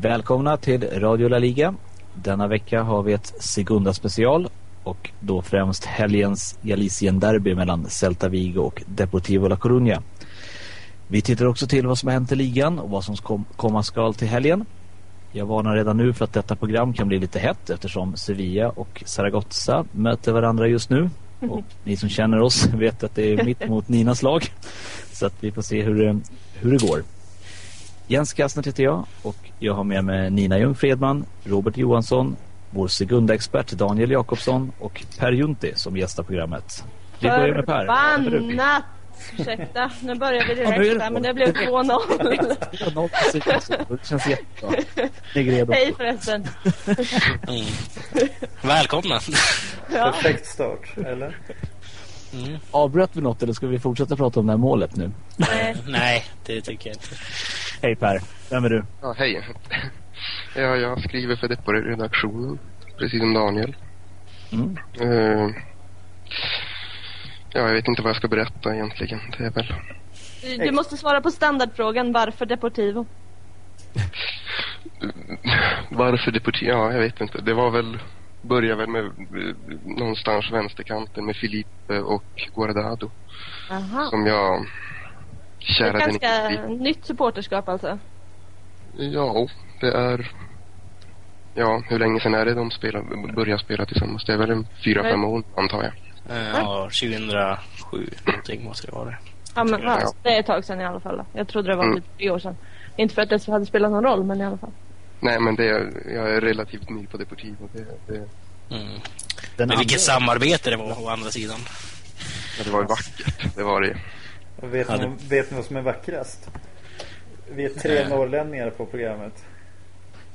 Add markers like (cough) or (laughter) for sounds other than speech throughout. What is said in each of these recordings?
Välkomna till Radio La Liga. Denna vecka har vi ett Segunda special och då främst helgens Galicien-derby mellan Celta Vigo och Deportivo La Coruña. Vi tittar också till vad som har hänt i ligan och vad som kom komma skall till helgen. Jag varnar redan nu för att detta program kan bli lite hett eftersom Sevilla och Zaragoza möter varandra just nu. Och ni som känner oss (laughs) vet att det är mitt mot Ninas lag. Så att vi får se hur hur det går. Jens Kastner heter jag och jag har med mig Nina Ljung Fredman, Robert Johansson, vår Segunda-expert Daniel Jakobsson och Per Junti som gästar programmet. Vi börjar med Per. Förbannat! Ursäkta, nu börjar vi direkt här, men det blev 2-0. (laughs) det känns jättebra. Hej förresten. Mm. Välkomna. Ja. Perfekt start, eller? Mm. Avbröt vi något eller ska vi fortsätta prata om det här målet nu? Nej, Nej det tycker jag inte. Hej Per, vem är du? Ja, hej. (laughs) Ja, jag skriver för Deppo-redaktionen, precis som Daniel. Mm. Uh, ja, jag vet inte vad jag ska berätta egentligen. Det är väl... Du måste svara på standardfrågan, varför Deportivo? (laughs) varför Deportivo? Ja, jag vet inte. Det var väl börjar väl med någonstans vänsterkanten med Filipe och Guardado. Aha. Som jag Det är ganska nytt supporterskap alltså? Ja, det är... Ja, hur länge sedan är det de spelar, börjar spela tillsammans? Det är väl en fyra, fem år antar jag. Ja, 2007 någonting måste det vara. Ja, men ja. det är ett tag sedan i alla fall. Jag trodde det var mm. Typ tre år sedan. Inte för att det hade spelat någon roll, men i alla fall. Nej, men det, jag är relativt ny på Deportivo. Det, det... Mm. Men vilket samarbete det var å andra sidan. Ja, det var ju vackert. Det var det vet, ni, vet ni vad som är vackrast? Vi är tre äh. norrlänningar på programmet.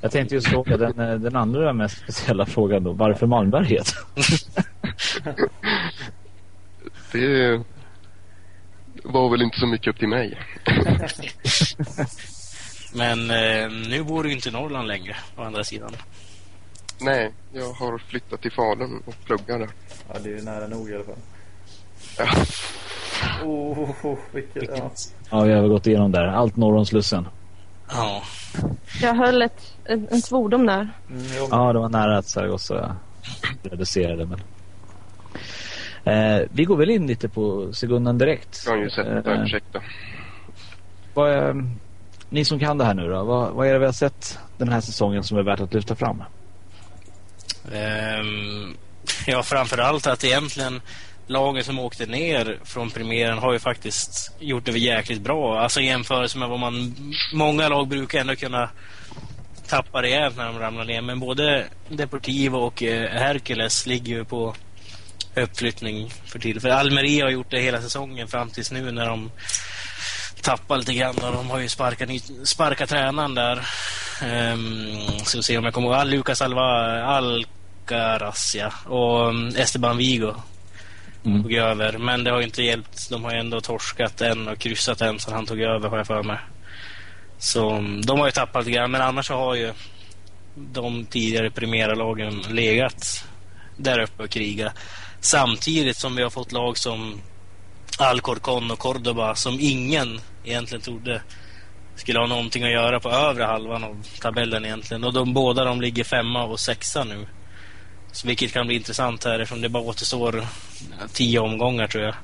Jag tänkte just fråga den, eh, den andra mest speciella frågan då. Varför Malmberget? (laughs) det var väl inte så mycket upp till mig. (laughs) Men eh, nu bor du inte i Norrland längre, å andra sidan. Nej, jag har flyttat till Falun och pluggar där. Ja, det är ju nära nog i alla fall. Ja. Oh, oh, vilket, ja. ja, vi har gått igenom där. Allt norr om Slussen. Ja. Jag höll ett, en, en svordom där. Mm, ja, det var nära att Zaragoza reducerade. Men... Eh, vi går väl in lite på sekundan direkt. Jag har ju sett det, eh, ursäkta. Vad, eh, ni som kan det här nu då, vad, vad är det vi har sett den här säsongen som är värt att lyfta fram? Um, ja, framförallt att egentligen lagen som åkte ner från premiären har ju faktiskt gjort det jäkligt bra. Alltså i jämförelse med vad man... Många lag brukar ändå kunna tappa rejält när de ramlar ner. Men både Deportivo och eh, Hercules ligger ju på uppflyttning för tillfället. Almeria har gjort det hela säsongen fram tills nu när de tappar lite grann. De har ju sparkat, sparkat tränaren där. Um, ska vi se om jag kommer ihåg. Ah, Lucas Alva, Alcaraz ja. och mm, Esteban Vigo mm. tog över. Men det har ju inte hjälpt. De har ju ändå torskat en och kryssat en sedan han tog över har jag för mig. Så mm, de har ju tappat lite grann. Men annars så har ju de tidigare premiärlagen legat där uppe och krigat. Samtidigt som vi har fått lag som Alcorcon och Cordoba som ingen egentligen trodde skulle ha någonting att göra på övre halvan av tabellen egentligen. Och de båda de ligger femma och sexa nu. Så vilket kan bli intressant här eftersom det bara återstår tio omgångar tror jag.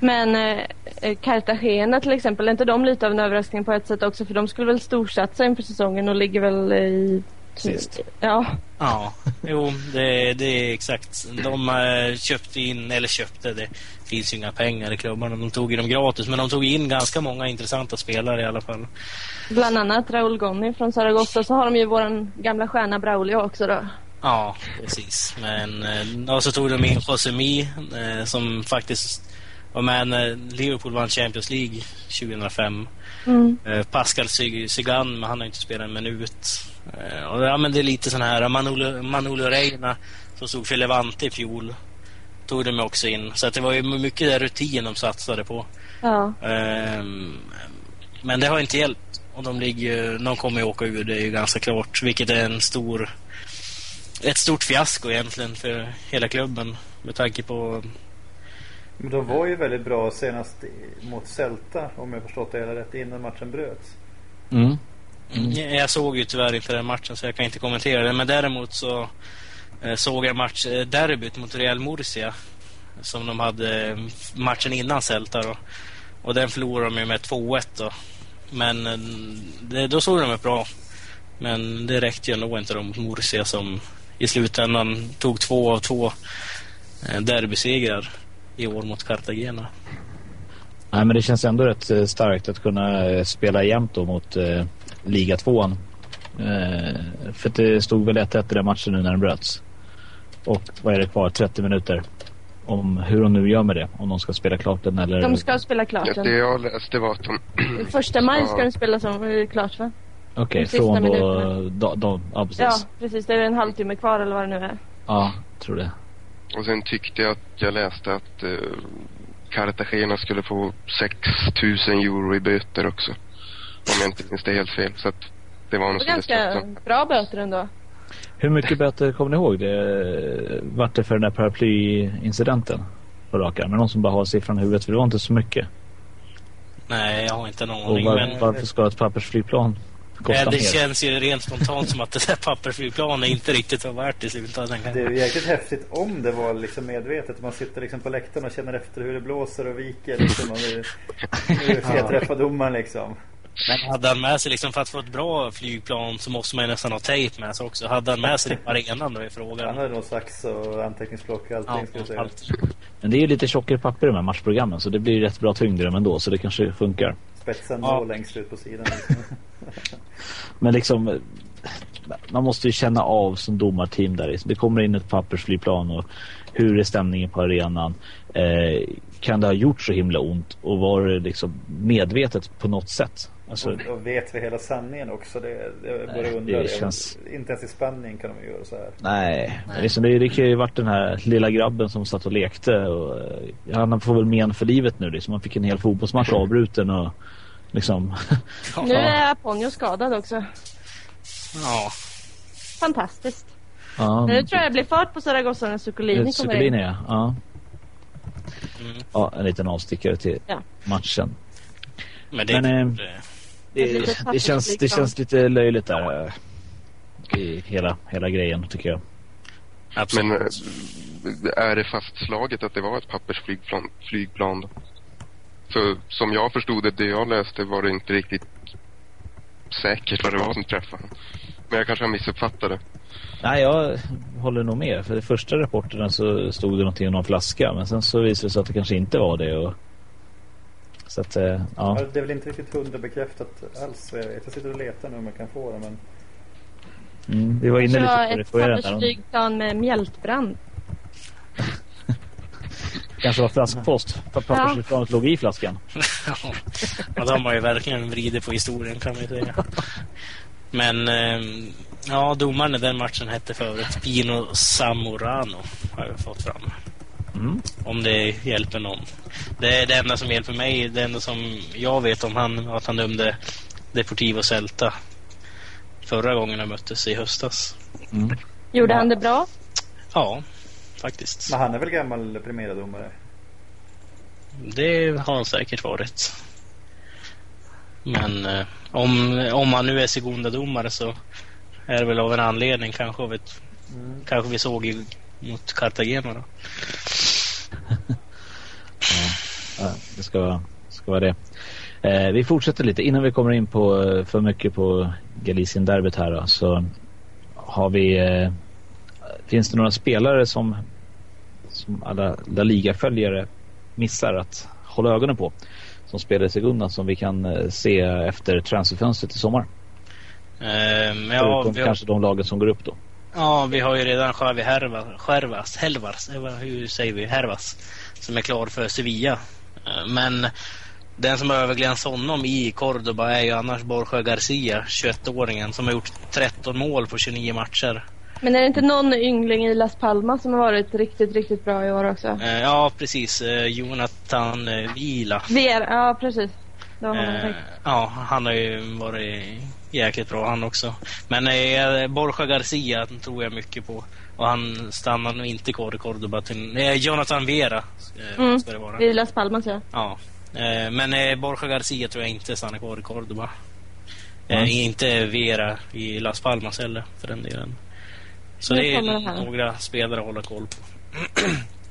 Men eh, Cartagena till exempel, är inte de lite av en överraskning på ett sätt också? För de skulle väl storsatsa inför säsongen och ligger väl i... Sist. Ja. Ja, jo, det, det är exakt. De köpte in, eller köpte, det finns ju inga pengar i klubbarna. De tog ju dem gratis, men de tog in ganska många intressanta spelare i alla fall. Bland annat Raúl Gonni från Zaragoza, så har de ju våran gamla stjärna Braulio också då. Ja, precis. Men och eh, så tog de in Josemi eh, som faktiskt var med när Liverpool vann Champions League 2005. Mm. Eh, Pascal Cygan, men han har inte spelat en minut. Och ja, men det är lite sån här Manolo, Manolo Reina som stod för Levante i fjol. Tog de också in. Så det var ju mycket där rutin de satsade på. Ja. Um, men det har inte hjälpt. Och de, ligger, de kommer ju åka ur, det är ju ganska klart. Vilket är en stor ett stort fiasko egentligen för hela klubben med tanke på... Men de var ju väldigt bra senast mot Celta om jag förstått det hela rätt innan matchen bröts. Mm. Mm. Jag såg ju tyvärr inte den matchen så jag kan inte kommentera det. Men däremot så eh, såg jag match, eh, derbyt mot Real Murcia. Som de hade eh, matchen innan Celta då. Och den förlorade de ju med 2-1 då. Men det, då såg de bra. Men det räckte ju ändå inte de mot Murcia som i slutändan tog två av två eh, derbysegrar i år mot Cartagena. Nej, men det känns ändå rätt eh, starkt att kunna eh, spela jämnt då mot eh, liga tvåan. Eh, för det stod väl 1-1 i den matchen nu när den bröts. Och vad är det kvar? 30 minuter. Om hur de nu gör med det. Om de ska spela klart den eller... De ska spela klart den. Det jag läste var att de... Första maj ska de spela som klart va? Okej, de sista från då... då, då ja, precis. Ja, precis. Det är en halvtimme kvar eller vad det nu är. Ja, tror det. Och sen tyckte jag att jag läste att uh, Cartagena skulle få 6 000 euro i böter också. Om jag inte minns det helt fel. Så att det var nog Det ganska bra böter ändå. Hur mycket böter kommer ni ihåg? Det vart det för den där paraplyincidenten? På rak? Men någon som bara har siffran i huvudet? För det var inte så mycket. Nej, jag har inte någon Och aning. var, Men varför ska ett pappersflygplan kosta det mer? känns ju rent spontant som att det där pappersflygplanet inte riktigt var värt i slutändan. Det är ju jäkligt häftigt om det var liksom medvetet. Man sitter liksom på läktaren och känner efter hur det blåser och viker. Liksom, och nu ska jag träffa domaren liksom. Men hade han med sig, liksom, för att få ett bra flygplan så måste man ju nästan ha tejp med sig också. Hade han med sig det på arenan då Han frågan. hade nog sax och anteckningsblock och allting. jag säga. allt. Men det är ju lite tjockare papper i de här matchprogrammen så det blir rätt bra tyngd i dem ändå så det kanske funkar. Spetsen Ja. längst ut på sidan. Liksom. (laughs) (laughs) Men liksom man måste ju känna av som domarteam där. Det kommer in ett pappersflygplan och hur är stämningen på arenan? Eh, kan det ha gjort så himla ont och var det liksom medvetet på något sätt? Alltså, Och, och vet vi hela sanningen också? Det, det Nej, bara undrar. det känns- Inte ens i Spanien kan de göra så här. nej, Men liksom, det, det kan ju varit den här lilla grabben som satt och lekte och eh, han får väl men för livet nu. Liksom. Han fick en hel fotbollsmatch (laughs) avbruten och liksom Nu är Aponio skadad också. Ja. Fantastiskt. ja, Men nu tror jag det blir fart på Zaragoza när Zuccolini kommer Zuccolini in. ja. ja. Mm. Ja, en liten avstickare till Ja. matchen. Men det, Men, eh, det Det, det, känns, det pappersflygplan. känns lite löjligt där. eh, I hela, hela grejen tycker jag. absolut. Men eh, är det fastslaget att det var ett pappersflygplan flygplan? För som jag förstod det, det jag läste var det inte riktigt säkert vad det var som träffade. Men jag kanske har missuppfattat det. Nej, jag håller nog med. För i första rapporterna så stod det någonting om någon flaska. Men sen så visade det sig att det kanske inte var det. Och... Så att, eh, ja. Ja, Det är väl inte riktigt hundra bekräftat alls. Jag, sitter och letar nu om jag kan få det. Men Mm, vi var inne lite på det ett förra. där. pappersflygplan med mjältbrand. Det kanske var flaskpost. För att pappersflygplanet låg i flaskan. ja, de har ju verkligen vridit på historien kan man ju säga. Men ehm, ja, domaren i den matchen hette förut Pino Samorano har jag fått fram. Mm. Om det hjälper någon. Det är det enda som hjälper mig. Det enda som jag vet om han att han dömde Deportivo Celta förra gången de möttes i höstas. Mm. Gjorde Ja. han det bra? Ja, faktiskt. men han är väl gammal premiärdomare? Det har han säkert varit. Men eh, om, om han nu är Segunda-domare så är det väl av en anledning. Kanske, av ett, Mm. kanske vi såg i, mot Cartagena då. Ja, det ska, vara- ska vara det. Eh, vi fortsätter lite. Innan vi kommer in på eh, för mycket på Galicien-derbyt här då, så har vi... Eh, finns det några spelare som, som alla La Liga-följare missar att hålla ögonen på? Som spelar i Segunda som vi kan eh, se efter transferfönstret i sommar? Ehm, ja, Förutom har, kanske de lagen som går upp då. ja, vi har ju redan Xavi Hervas, Helvas, eh, hur säger vi, Hervas, som är klar för Sevilla. Eh, Men den som överglänst honom i Cordoba är ju annars Borja Garcia, 21-åringen, som har gjort 13 mål på 29 matcher. Men är det inte någon yngling i Las Palmas som har varit riktigt, riktigt bra i år också? Eh, Ja, precis. Eh, Jonathan eh, Vila. Ver, ja precis. Det Eh. Ja, han har ju varit jäkligt bra han också. Men eh, Borja Garcia tror jag mycket på. Och han stannar nog inte kvar i Cordoba till... Nej, Jonathan Vera eh, Mm. ska det vara. I Las Palmas ja. Ja. Eh, men eh, Borja Garcia tror jag inte stannar kvar i Cordoba. Eh, inte Vera i Las Palmas heller för den delen. Så det är några spelare att hålla koll på.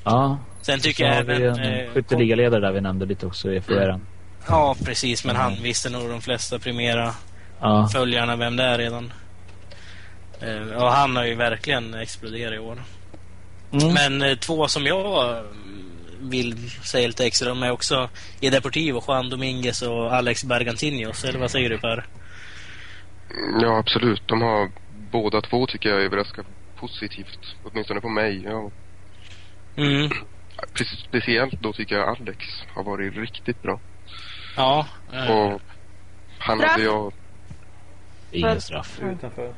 Ja, Sen tycker så jag även... en eh, skytteligaledare där vi nämnde lite också i FHR. Ja, precis. Men han Mm. visste nog de flesta primera Ja, följarna vem det är redan. Eh, och han har ju verkligen exploderat i år. mm. Men eh, två som jag eh, vill säga lite extra om är också i Deportivo, Juan Dominguez och Alex Bergantinos. Eller vad säger du Per? Ja, absolut. De har båda två tycker jag överraskat positivt. Åtminstone på mig. Ja. Mm. Speciellt då tycker jag Alex har varit riktigt bra. Ja. eh, Och han Straff. hade jag... ingen straff. Utanför.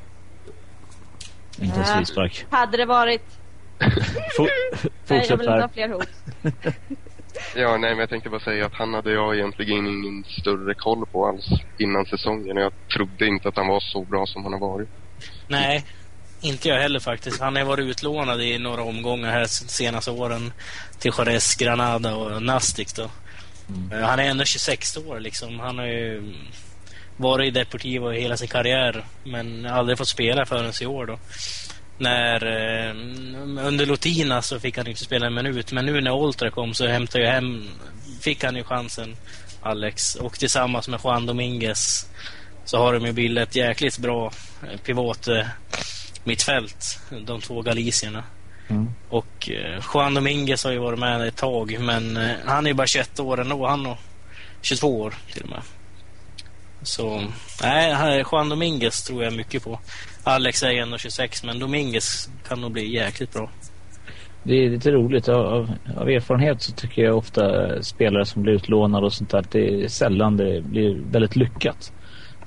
Inte ens Ja. frispark. Hade det varit... (laughs) Nej, jag fortsätt vill inte ha här. fler hot. (laughs) Ja, nej, men jag tänkte bara säga att han hade jag egentligen ingen större koll på alls innan säsongen. Jag trodde inte att han var så bra som han har varit. Nej, inte jag heller faktiskt. Han har varit utlånad i några omgångar här senaste åren till Jerez, Granada och Nastic då. Eh, Han är ändå 26 år liksom. Han har ju varit i Deportivo hela sin karriär men aldrig fått spela förrän i år då. När, eh, under Lotina så fick han inte spela en minut men nu när Oltra kom så hämtade jag hem, fick han ju chansen Alex och tillsammans med Juan Dominguez så har de ju bildat ett jäkligt bra eh, pivot eh, mittfält, de två galicierna. Mm. Och eh, Juan Dominguez har ju varit med ett tag men eh, han är ju bara 21 år ändå. Han är 22 år till och med. Så nej, Juan Dominguez tror jag mycket på. Alex är ändå 26 men Dominguez kan nog bli jäkligt bra. Det är lite roligt. Av, av, erfarenhet så tycker jag ofta spelare som blir utlånade och sånt där, att det är sällan det blir väldigt lyckat.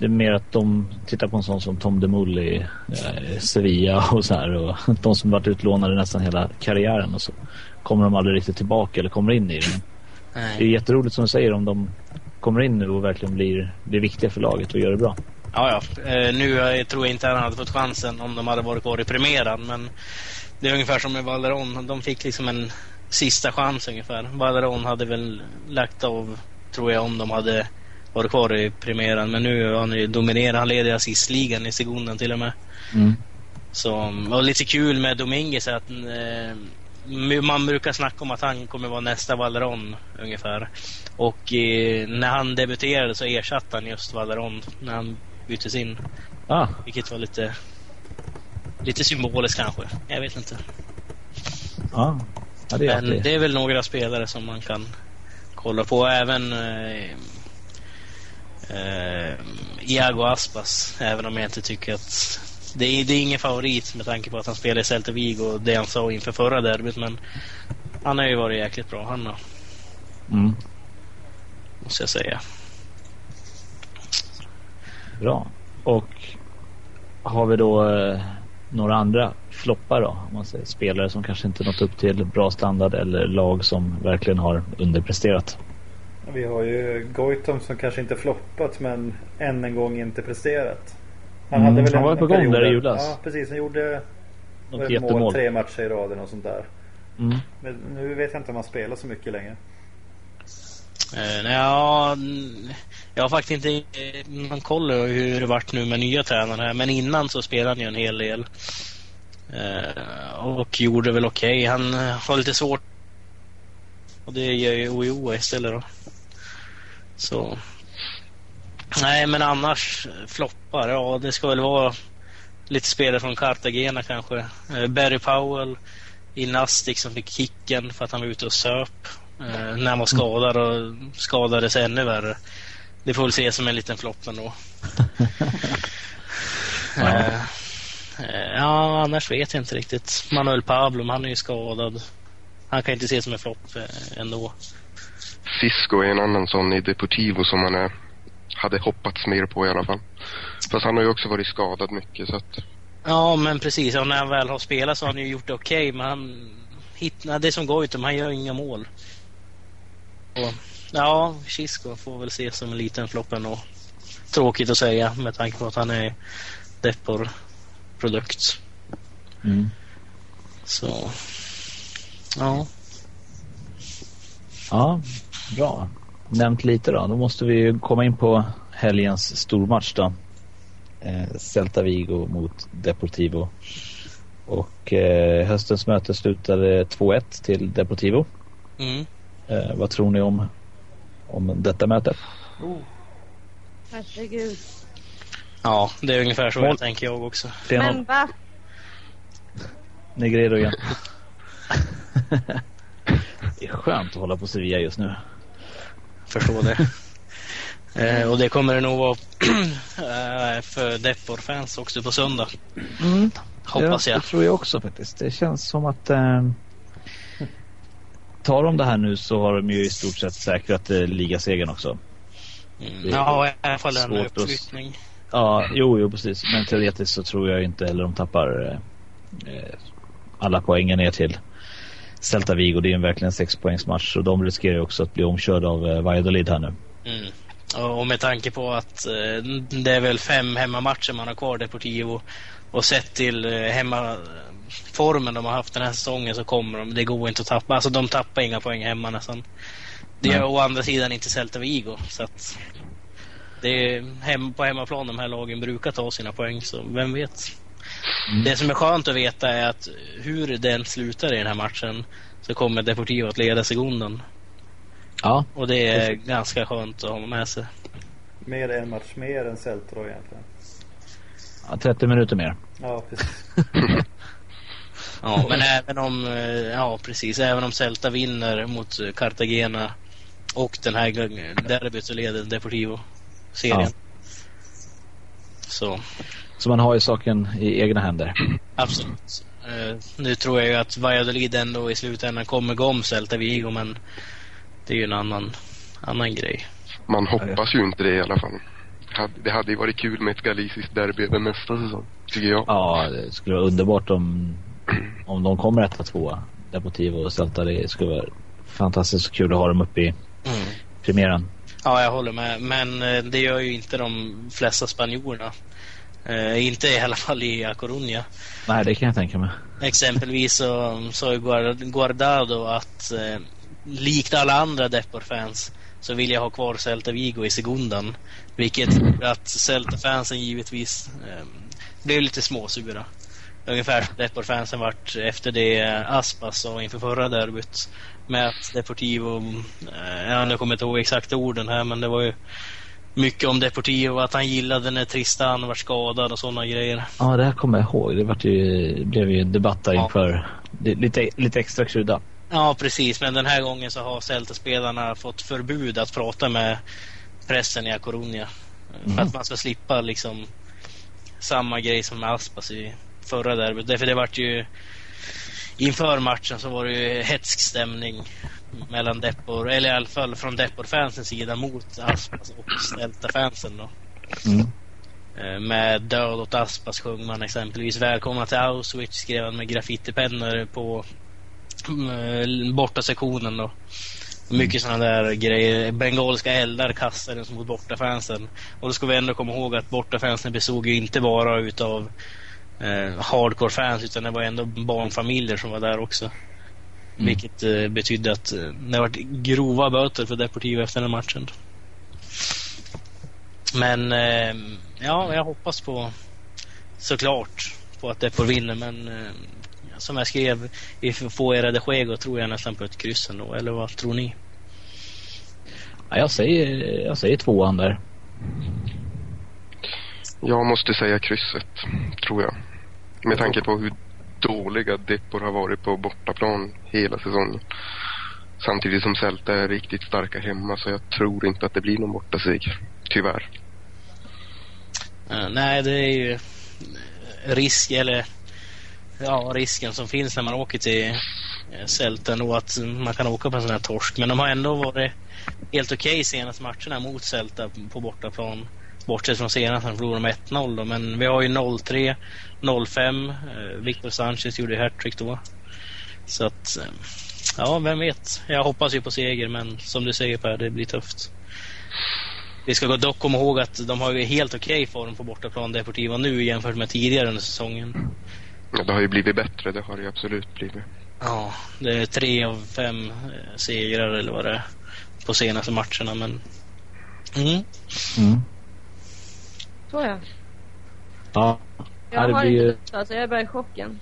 Det är mer att de tittar på en sån som Tom DeMull i eh, Sevilla och så här. Och (laughs) de som varit utlånade nästan hela karriären och så kommer de aldrig riktigt tillbaka eller kommer in i det. Men det är Nej. jätteroligt som du säger om de kommer in nu och verkligen blir, blir viktiga för laget och gör det bra. Ja, ja. Eh, nu tror jag inte han hade fått chansen om de hade varit kvar i premiären men det är ungefär som med Valeron. De fick liksom en sista chans ungefär. Valeron hade väl lagt av, tror jag, om de hade varit kvar i premiären. Men nu har han ju dominerat. Han leder assistligan i sekunden till och med. Mm. Så, och lite kul med Dominguez är att eh, man brukar snacka om att han kommer vara nästa Valeron ungefär. Och eh, när han debuterade så ersatte han just Valeron när han byttes in. Ah, Vilket var lite lite symboliskt kanske. Jag vet inte. ja. ja, det Men det är väl några spelare som man kan kolla på. Även eh, eh, Iago Aspas. Även om jag inte tycker att det är, det är ingen favorit med tanke på att han spelar i Celta Vigo och det han sa inför förra derbyt. Men han har ju varit jäkligt bra. Han har, Mm. måste jag säga. Bra. Och har vi då eh, några andra floppar då? Om man säger spelare som kanske inte nått upp till bra standard eller lag som verkligen har underpresterat. Vi har ju Goitom som kanske inte floppat men än en gång inte presterat. Han Mm, hade väl han en, var en på gång där i julas. Ja precis, han gjorde Något det mål jättemål. tre matcher i raden och sånt där. Mm. Men nu vet jag inte om han spelar så mycket längre. Nej, ja, mm, jag har faktiskt inte eh, någon koll över hur det varit nu med nya tränare här. Men innan så spelade han ju en hel del. Eh, och gjorde väl okej. Han eh, har lite svårt. Och det gör ju OIO istället då. Så. Nej, men annars floppar. Ja, det ska väl vara lite spelare från Cartagena kanske. Eh, Barry Powell i Nastic som fick kicken för att han var ute och söp. Eh, när han var skadad och skadades ännu värre. Det får väl ses som en liten flopp ändå. (laughs) Ja. Eh, eh, ja, annars vet jag inte riktigt. Manuel Pablo, han är ju skadad. Han kan inte ses som en flopp ändå. Fisco är en annan sån i Deportivo som man är, hade hoppats mer på i alla fall. Fast han har ju också varit skadad mycket så att... Ja, men precis. Och när han väl har spelat så har han ju gjort det okej, men han... Hit, nej, det som Goitom, han gör inga mål. Och, ja, Chisco får väl ses som en liten flopp ändå. Tråkigt att säga med tanke på att han är Depor-produkt. Mm. Så... Ja. Ja, bra. Nämnt lite då. Då måste vi komma in på helgens stormatch då. Eh, Celta Vigo mot Deportivo. Och eh, höstens möte slutade 2-1 till Deportivo. Mm. Eh, vad tror ni om, om detta möte? Oh, Herregud. Ja, det är ungefär så jag tänker jag också. Men va? Negredo igen. (laughs) det är skönt att hålla på Sevilla just nu. Förstår det. (laughs) eh, och det kommer det nog vara (clears throat) eh, för Depor-fans också på söndag. Hoppas ja, jag. Det tror jag också faktiskt. Det känns som att eh, tar de det här nu så har de ju i stort sett säkrat eh, ligasegern också. Mm. Ja, i alla fall en svårt att- uppflyttning. Ja, jo, jo precis. Men teoretiskt så tror jag inte heller de tappar eh, eh, alla poängen ner till Celta Vigo. Det är ju en verkligen sexpoängsmatch och de riskerar ju också att bli omkörda av eh, Valladolid här nu. Mm. Och med tanke på att eh, det är väl fem hemmamatcher man har kvar Deportivo och sett till eh, hemmaformen de har haft den här säsongen så kommer de, det går inte att tappa. Alltså de tappar inga poäng hemma nästan. Det Nej. å andra sidan inte Celta Vigo så att det är hem, på hemmaplan de här lagen brukar ta sina poäng så vem vet. Mm. Det som är skönt att veta är att hur den slutar i den här matchen så kommer Deportivo att leda segundan. Ja, Och det är ganska skönt att ha med sig. med en match mer än Celta då egentligen. ja 30 minuter mer. Ja, precis. (laughs) Ja, men även om, eh, ja precis, även om Celta vinner mot Cartagena och den här gången derbyt så leder Deportivo serien. Ja. Så Så man har ju saken i egna händer. absolut. Eh, nu tror jag ju att Valladolid ändå i slutändan kommer gå om Celta Vigo men det är ju en annan, annan grej. Man hoppas ju inte det i alla fall. Det hade- ju varit kul med ett galisiskt derby även nästa säsong, tycker jag. Ja, det skulle vara underbart om, om de kommer etta tvåa. Deportivo och Celta. Det skulle vara fantastiskt kul att ha dem uppe i Mm. premiären. Ja, jag håller med. Men eh, det gör ju inte de flesta spanjorerna. Eh, inte i alla fall i A Coruña. Nej, det kan jag tänka mig. Exempelvis så sa ju Guard- Guardado att eh, likt alla andra Depor-fans så vill jag ha kvar Celta Vigo i segundan. Vilket gjorde att Celta-fansen givetvis eh, blev lite småsura. Ungefär som Depor-fansen vart efter det Aspas sa inför förra derbyt. Med att Deportivo, eh, ja, nu kommer jag inte ihåg exakta orden här men det var ju mycket om Deportivo, att han gillade när Tristan var skadad och sådana grejer. Ja, det här kommer jag ihåg. Det, vart ju, det blev ju en debatt där Ja. inför. Lite, lite extra krydda. Ja, precis. Men den här gången så har Celta-spelarna fått förbud att prata med pressen i A Coruña. För Mhm. att man ska slippa liksom samma grej som med Aspas i förra derbyt. Därför det vart ju inför matchen så var det ju hetsk stämning mellan Depor, eller i alla fall från Depor-fansens sida mot Aspas och Celta-fansen då. Mm. Eh, Med död åt Aspas sjöng man exempelvis Välkomna till Auschwitz skrev han med graffitipennor på mm, borta sektionen då. Mycket sådana där grejer. Bengalska eldar kastades mot bortafansen. Och då ska vi ändå komma ihåg att bortafansen bestod ju inte bara utav eh, hardcore-fans utan det var ändå barnfamiljer som var där också. Mm. Vilket eh, betydde att eh, det var grova böter för Deportivo efter den matchen. Men eh, ja, jag hoppas på såklart på att Depor vinner men eh, som jag skrev i Få era de Juego tror jag nästan på ett kryss ändå. Eller vad tror ni? Ja, jag, säger, jag säger tvåan där. Jag måste säga krysset, tror jag. Med tanke på hur dåliga Depor har varit på bortaplan hela säsongen. Samtidigt som Celta är riktigt starka hemma så jag tror inte att det blir någon bortaseg, Tyvärr. Eh, nej, det är ju eh, risk eller ja, risken som finns när man åker till eh, Celta och att man kan åka på en sån här torsk. Men de har ändå varit helt okej senaste matcherna mot Celta på bortaplan. Bortsett från senast han förlorade med 1-0 då. Men vi har ju 0-3, 0-5. Eh, Victor Sanchez gjorde hattrick då. Så att, eh, ja, vem vet. Jag hoppas ju på seger, men som du säger Per, det blir tufft. Vi ska dock komma ihåg att de har ju helt okej form på bortaplan Deportivo nu jämfört med tidigare under säsongen. Ja, det har ju blivit bättre, det har det ju absolut blivit. Ja, det är tre av fem eh, segrar eller vad det är på senaste matcherna, men... Mm. Mm. Så ja. Ja. Jag Ja, det har blir inte lust, alltså jag är bara i chocken.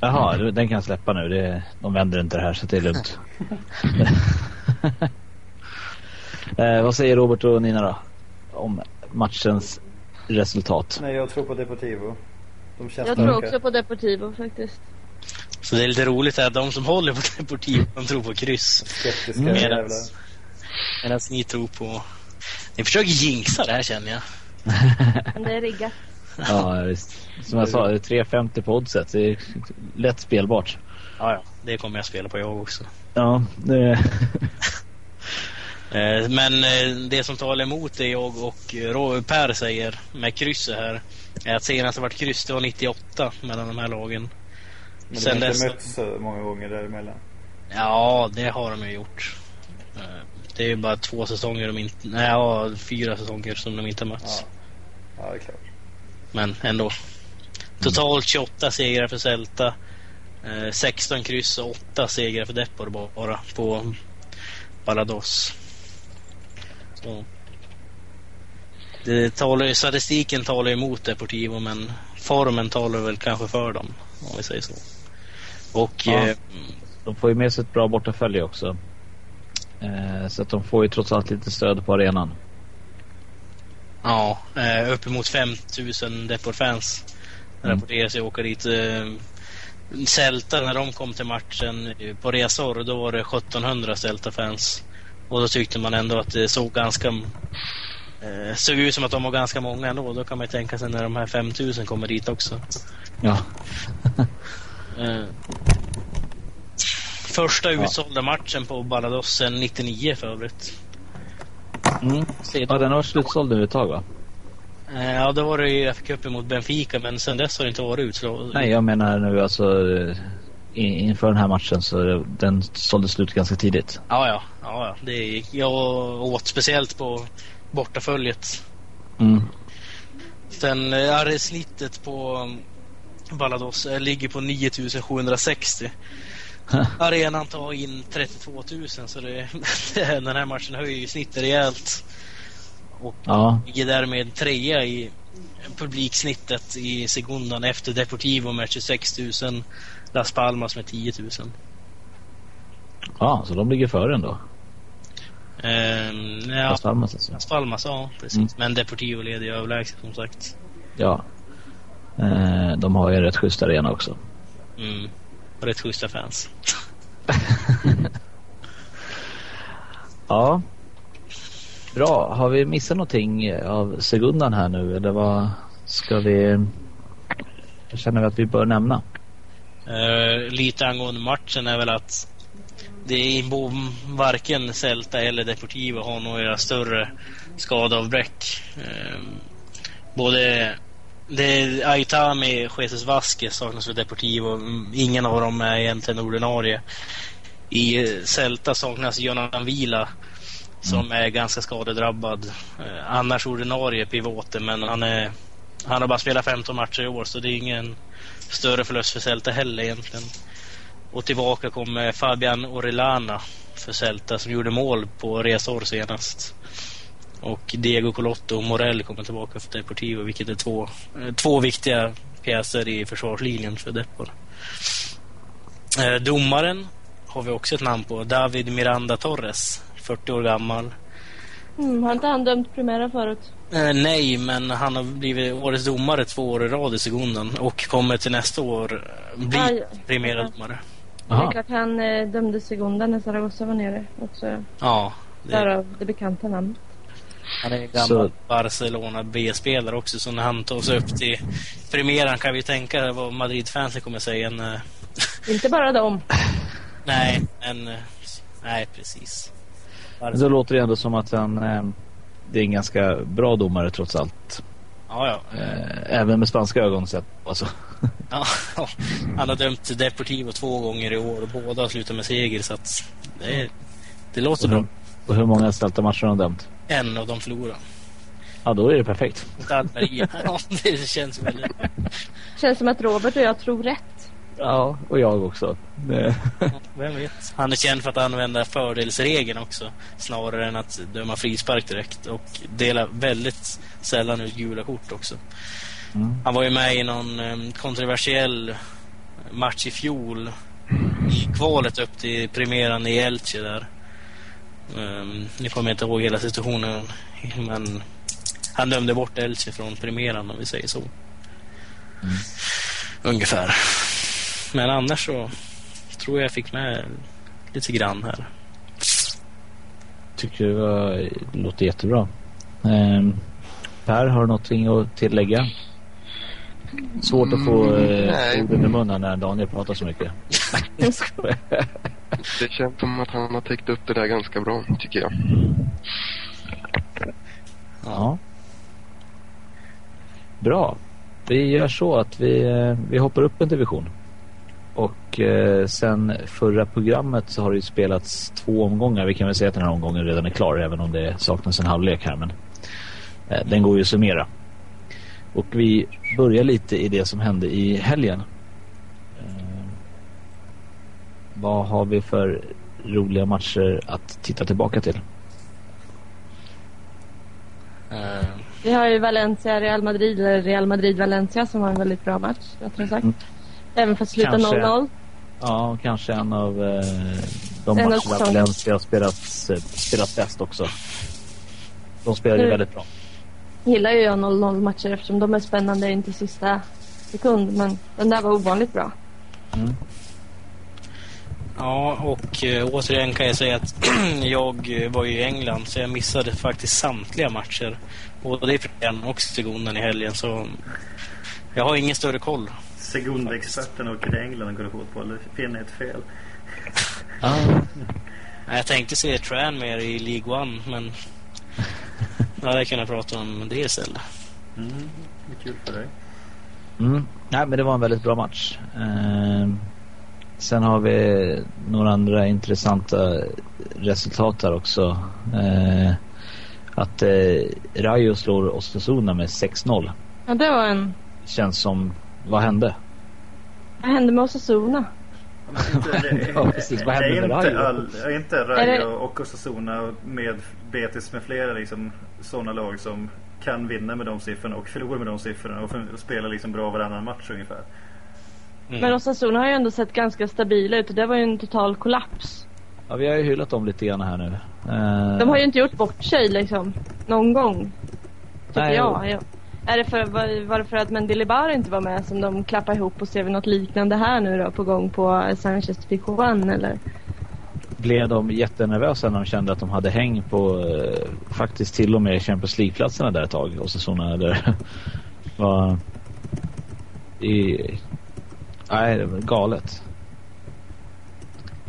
Jaha, den kan jag släppa nu. Det, de vänder inte det här så det är lugnt. (laughs) eh, vad säger Robert och Nina då? Om matchens resultat. Nej, jag tror på Deportivo. De känns Jag tror också på Deportivo faktiskt. Så det är lite roligt att de som håller på Deportivo, de tror på kryss. Skeptiska Mm. Medan ni tror på... Ni försöker jinxa det här känner jag. Men det är riggat. Ja, visst. Som jag sa, det är 3,50 på oddset. Det är lätt spelbart. Ja, ja. Det kommer jag spela på jag också. Ja, det... Eh, Men eh, det som talar emot det jag och Ro- Per säger med krysset här är att senast det varit kryss det var 98 mellan de här lagen. Men de har dess- inte mötts så många gånger däremellan. Ja, det har de ju gjort. Eh, Det är ju bara två säsonger de inte... Nej, ja, fyra säsonger som de inte har mötts. Ja. ja, det är klart. Men ändå. Totalt 28 segrar för Celta. Eh, 16 kryss och 8 segrar för Depor bara på Balados. Så. Det talar, ju- statistiken talar emot Deportivo men formen talar väl kanske för dem. Om vi säger så. Och Ja. eh, De får ju med sig ett bra bortafölje också. Eh, så att de får ju trots allt lite stöd på arenan. Ja, eh, uppemot 5000 Depor-fans Mm. rapporterar sig åka dit. Eh, Celta, när de kom till matchen eh, på resor, då var det 1700 Celta-fans. Och då tyckte man ändå att det såg ganska... Eh, såg ut som att de var ganska många ändå. Då kan man ju tänka sig när de här 5000 kommer dit också. Ja. (laughs) Eh, första Ja. utsålda matchen på Balados sen 99 för övrigt. Mm. Ja, den har varit slutsåld nu ett tag va? Eh, ja, då var det ju FA-cupen mot Benfica, men sen dess har det inte varit utsåld. Nej, jag menar nu alltså in- inför den här matchen så det- den sålde slut ganska tidigt. Ja, ja. ja, ja. Det gick. Jag åt speciellt på bortaföljet. Mm. Sen eh, är det snittet på um, Balados eh, ligger på 9760. (laughs) Arenan tar in 32 000 så (laughs) det, den här matchen höjer ju snittet rejält. Och Ja, ligger därmed trea i publiksnittet i sekundan efter Deportivo med 26 000. Las Palmas med 10 000. ja, så de ligger före ändå. Ehm, ja, Las Palmas alltså. Las Palmas, ja precis. Mm. Men Deportivo leder ju överlägset som sagt. Ja. Eh, de har ju en rätt schysst arena också. Mm. Och rätt schyssta fans. (laughs) Ja. Bra. Har vi missat någonting av sekundan här nu eller vad ska vi... Jag känner vi att vi bör nämna. Eh, lite angående matchen är väl att det är varken Celta eller Deportivo har några större skadeavbräck. Eh, både det är Aitami, Jesus Vasquez saknas för Deportivo. Mm, Ingen av dem är egentligen ordinarie. I eh, Celta saknas Jonathan Vila som är ganska skadedrabbad. Eh, annars ordinarie pivoten men han är han har bara spelat 15 matcher i år så det är ingen större förlust för Celta heller egentligen. Och tillbaka kommer Fabian Orellana för Celta som gjorde mål på resor senast. Och Diego Colotto och Morell kommer tillbaka för Deportivo vilket är två, eh, två viktiga pjäser i försvarslinjen för Depor. Eh, domaren har vi också ett namn på. David Miranda Torres, 40 år gammal. Mm, har inte han dömt Primera förut? Eh, nej, men han har blivit årets domare två år i rad i sekunden och kommer till nästa år eh, bli Aj. primera domare. Det är klart han eh, dömde Segunda när Zaragoza var nere också. Ja, det, Därav det bekanta namnet. Han är en gammal Så- Barcelona B-spelare också, så när han tar sig upp till primeran kan vi tänka vad Madrid-fansen kommer säga. När, (laughs) Inte bara dem. nej, men... eh, Nej, precis. Men då låter det ändå som att han... Eh, det är en ganska bra domare trots allt. Ja, ja. Eh, även med spanska ögon sett. Alltså. (laughs) ja. Han har dömt Deportivo två gånger i år och båda har slutat med seger, så att det, det låter Och bra. hur, och hur många Celta matcher har han dömt? En av dem förlorar. Ja, då är det perfekt. Mot Almeria. (laughs) ja, det känns väldigt... Känns som att Robert och jag tror rätt. Ja, och jag också. Det, Vem vet? Han är känd för att använda fördelsregeln också. Snarare än att döma frispark direkt. Och delar väldigt sällan ut gula kort också. Mm. Han var ju med i någon eh, kontroversiell match i fjol i kvalet upp till premiären i Elche där. Um, kommer jag inte ihåg hela situationen men han dömde bort Elche från premiären om vi säger så. Ungefär. Men annars så tror jag jag fick med lite grann här. Tycker det, var, det låter jättebra. Ehm, per, har du någonting att tillägga? Svårt att få eh, nej. orden i munnen när Daniel pratar så mycket. (laughs) Det känns som att han har täckt upp det där ganska bra, tycker jag. ja. Bra. Vi gör så att vi, eh, vi hoppar upp en division. Och eh, sen förra programmet så har det ju spelats två omgångar. Vi kan väl säga att den här omgången redan är klar även om det saknas en halvlek här. Men eh, den går ju att summera. Och vi börjar lite i det som hände i helgen. Eh, vad har vi för roliga matcher att titta tillbaka till? Eh, Vi har ju Valencia, Real Madrid, eller Real Madrid-Valencia som var en väldigt bra match, rättare sagt. Mm. Även fast sluta Kanske. 0-0. Ja, kanske en av eh, de En matcherna. Valencia har spelat, spelat bäst också. De spelade ju Mm. väldigt bra. Gillar ju jag 0-0 matcher eftersom de är spännande in till sista sekund. Men den där var ovanligt bra. Mm. Ja, och eh, återigen kan jag säga att (clears throat) jag eh, var ju i England så jag missade faktiskt samtliga matcher. Både i premiären och segonden i helgen så jag har ingen större koll. Segundexperten åker till England och kollar fotboll. Det finner ett fel. Ah, Jag tänkte se Tran mer i League One men ja, jag kunde prata om det istället. Mm, det är kul för dig. mm. Nej, men det var en väldigt bra match. Eh, sen har vi några andra intressanta resultat här också. Eh, att eh, Rayo slår Osasuna med 6-0. Ja, det var en... Känns som, vad hände? Vad hände med Osasuna? (laughs) Ja, precis. Vad det hände är med inte, Rayo? all, är inte Rayo och Osasuna med Betis med flera liksom, sådana lag som kan vinna med de siffrorna och förlora med de siffrorna och spela liksom bra varannan match ungefär. Mm. Men Osasuna har ju ändå sett ganska stabila ut och det var ju en total kollaps. Ja, vi har ju hyllat dem lite grann här nu. Eh, De har ju inte gjort bort sig liksom. Någon gång. Tycker Nej, jag. Ja. Är det för, var, var det för att Mendilibar inte var med som de klappar ihop och ser vi något liknande här nu då på gång på Sanchez Pijuan eller? blev de jättenervösa när de kände att de hade häng på eh, faktiskt till och med Champions League-platserna där ett tag. Och såna där (laughs) var i... Nej, det var galet.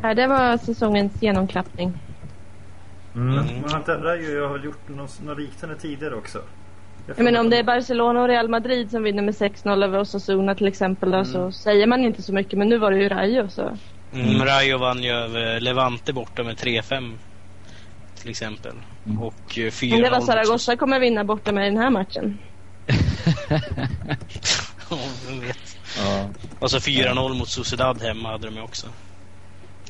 Ja, det var säsongens genomklappning. Mm. Mm. Men Rayo har väl gjort något, något liknande tidigare också? Jag menar om det är Barcelona och Real Madrid som vinner med 6-0 över Osasuna till exempel då, Mm. så säger man inte så mycket. Men nu var det ju Rayo så. Mm, Rayo vann ju över Levante borta med 3-5 till exempel. Mm. Och eh, 4-0 Men det var Zaragoza kommer vinna borta med den här matchen. (laughs) Ja, vem vet. Ja, Och så 4-0 mot Sociedad hemma hade de ju också.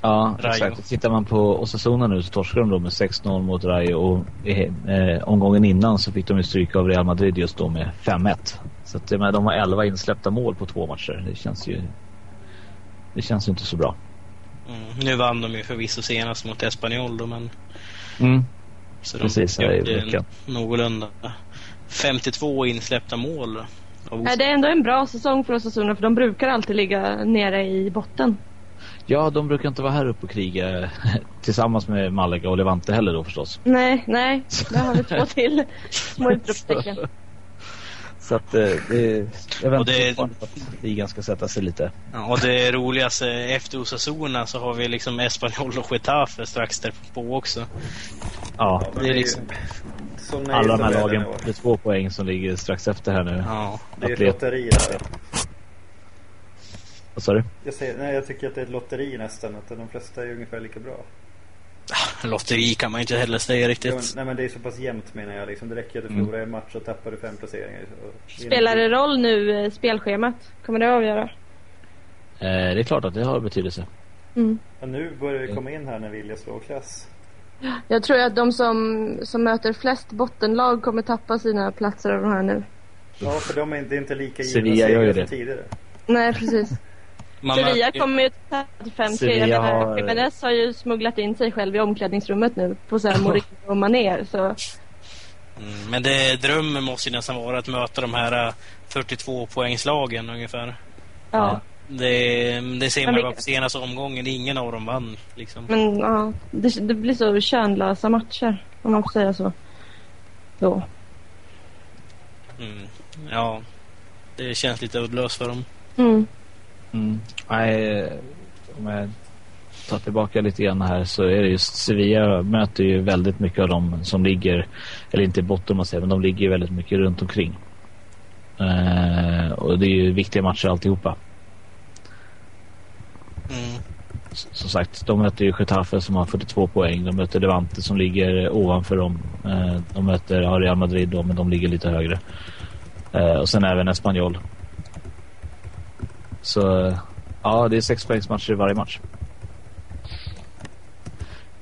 Ja Rayo. exakt. Tittar man på Osasuna nu så torskar de då med 6-0 mot Rayo och eh, omgången innan så fick de ju stryk av Real Madrid just då med 5-1. Så att, menar, de har 11 insläppta mål på två matcher. Det känns ju... Det känns ju inte så bra. Mm. Nu vann de ju förvisso senast mot Espanyol då, men Mm. så Precis, de i gjorde veckan. någorlunda 52 insläppta mål. Ja, det är ändå en bra säsong för Osasuna för de brukar alltid ligga nere i botten. Ja, de brukar inte vara här uppe och kriga (laughs) tillsammans med Malaga och Levante heller då förstås. Nej, nej. Där har vi två till (laughs) små utropstecken. Så att eh, det, jag väntar det- på att ligan ska sätta sig lite. Ja, och det roligaste, efter Osasuna så har vi liksom Espanyol och Getafe strax därpå också. Ja, det är liksom- alla de här lagen det är två poäng som ligger strax efter här nu. Ja. Det är ett lotteri där. Vad sa du? Jag, säger, nej, jag tycker att det är ett lotteri nästan. Att de flesta är ungefär lika bra. Lotteri kan man inte heller säga Ja, men, riktigt. nej men det är så pass jämnt menar jag. Liksom. Det räcker att du Mm. förlorar en match och tappar du fem placeringar. Spelar det roll nu, eh, spelschemat? Kommer det att avgöra? Eh, det är klart att det har betydelse. Mm. Ja, nu börjar vi komma in här när Vilja slår klass. Jag tror att de som, som möter flest bottenlag kommer tappa sina platser av de här nu. Ja, för de är inte, inte lika givna Sevilla gör ju segrar det. som tidigare. Nej, precis. Sevilla kommer ju till 5 3 Jag menar, har- Jimenez har ju smugglat in sig själv i omklädningsrummet nu på så här (laughs) Mourinho och Mané. Så Mm, men det, drömmen måste ju nästan vara att möta de här eh, 42 poängslagen ungefär. ja. Det, det ser man ju bara på senaste omgången. Ingen av dem vann. Liksom. Men ja, det, det blir så könlösa matcher om man får säga så. Då. Mm. Ja, det känns lite uddlöst för dem. Mm. Mm. Nej, om jag tar tillbaka lite grann här så är det just Sevilla möter ju väldigt mycket av dem som ligger, eller inte i botten man säger, men de ligger ju väldigt mycket runt omkring. Eh, och det är ju viktiga matcher alltihopa. Mm. Som sagt, de möter ju Getafe som har 42 poäng. De möter Levante som ligger ovanför dem. Eh, de möter Real Madrid då, men de ligger lite högre. Eh, och sen även Espanyol. Så ja, det är sex poängsmatcher i varje match.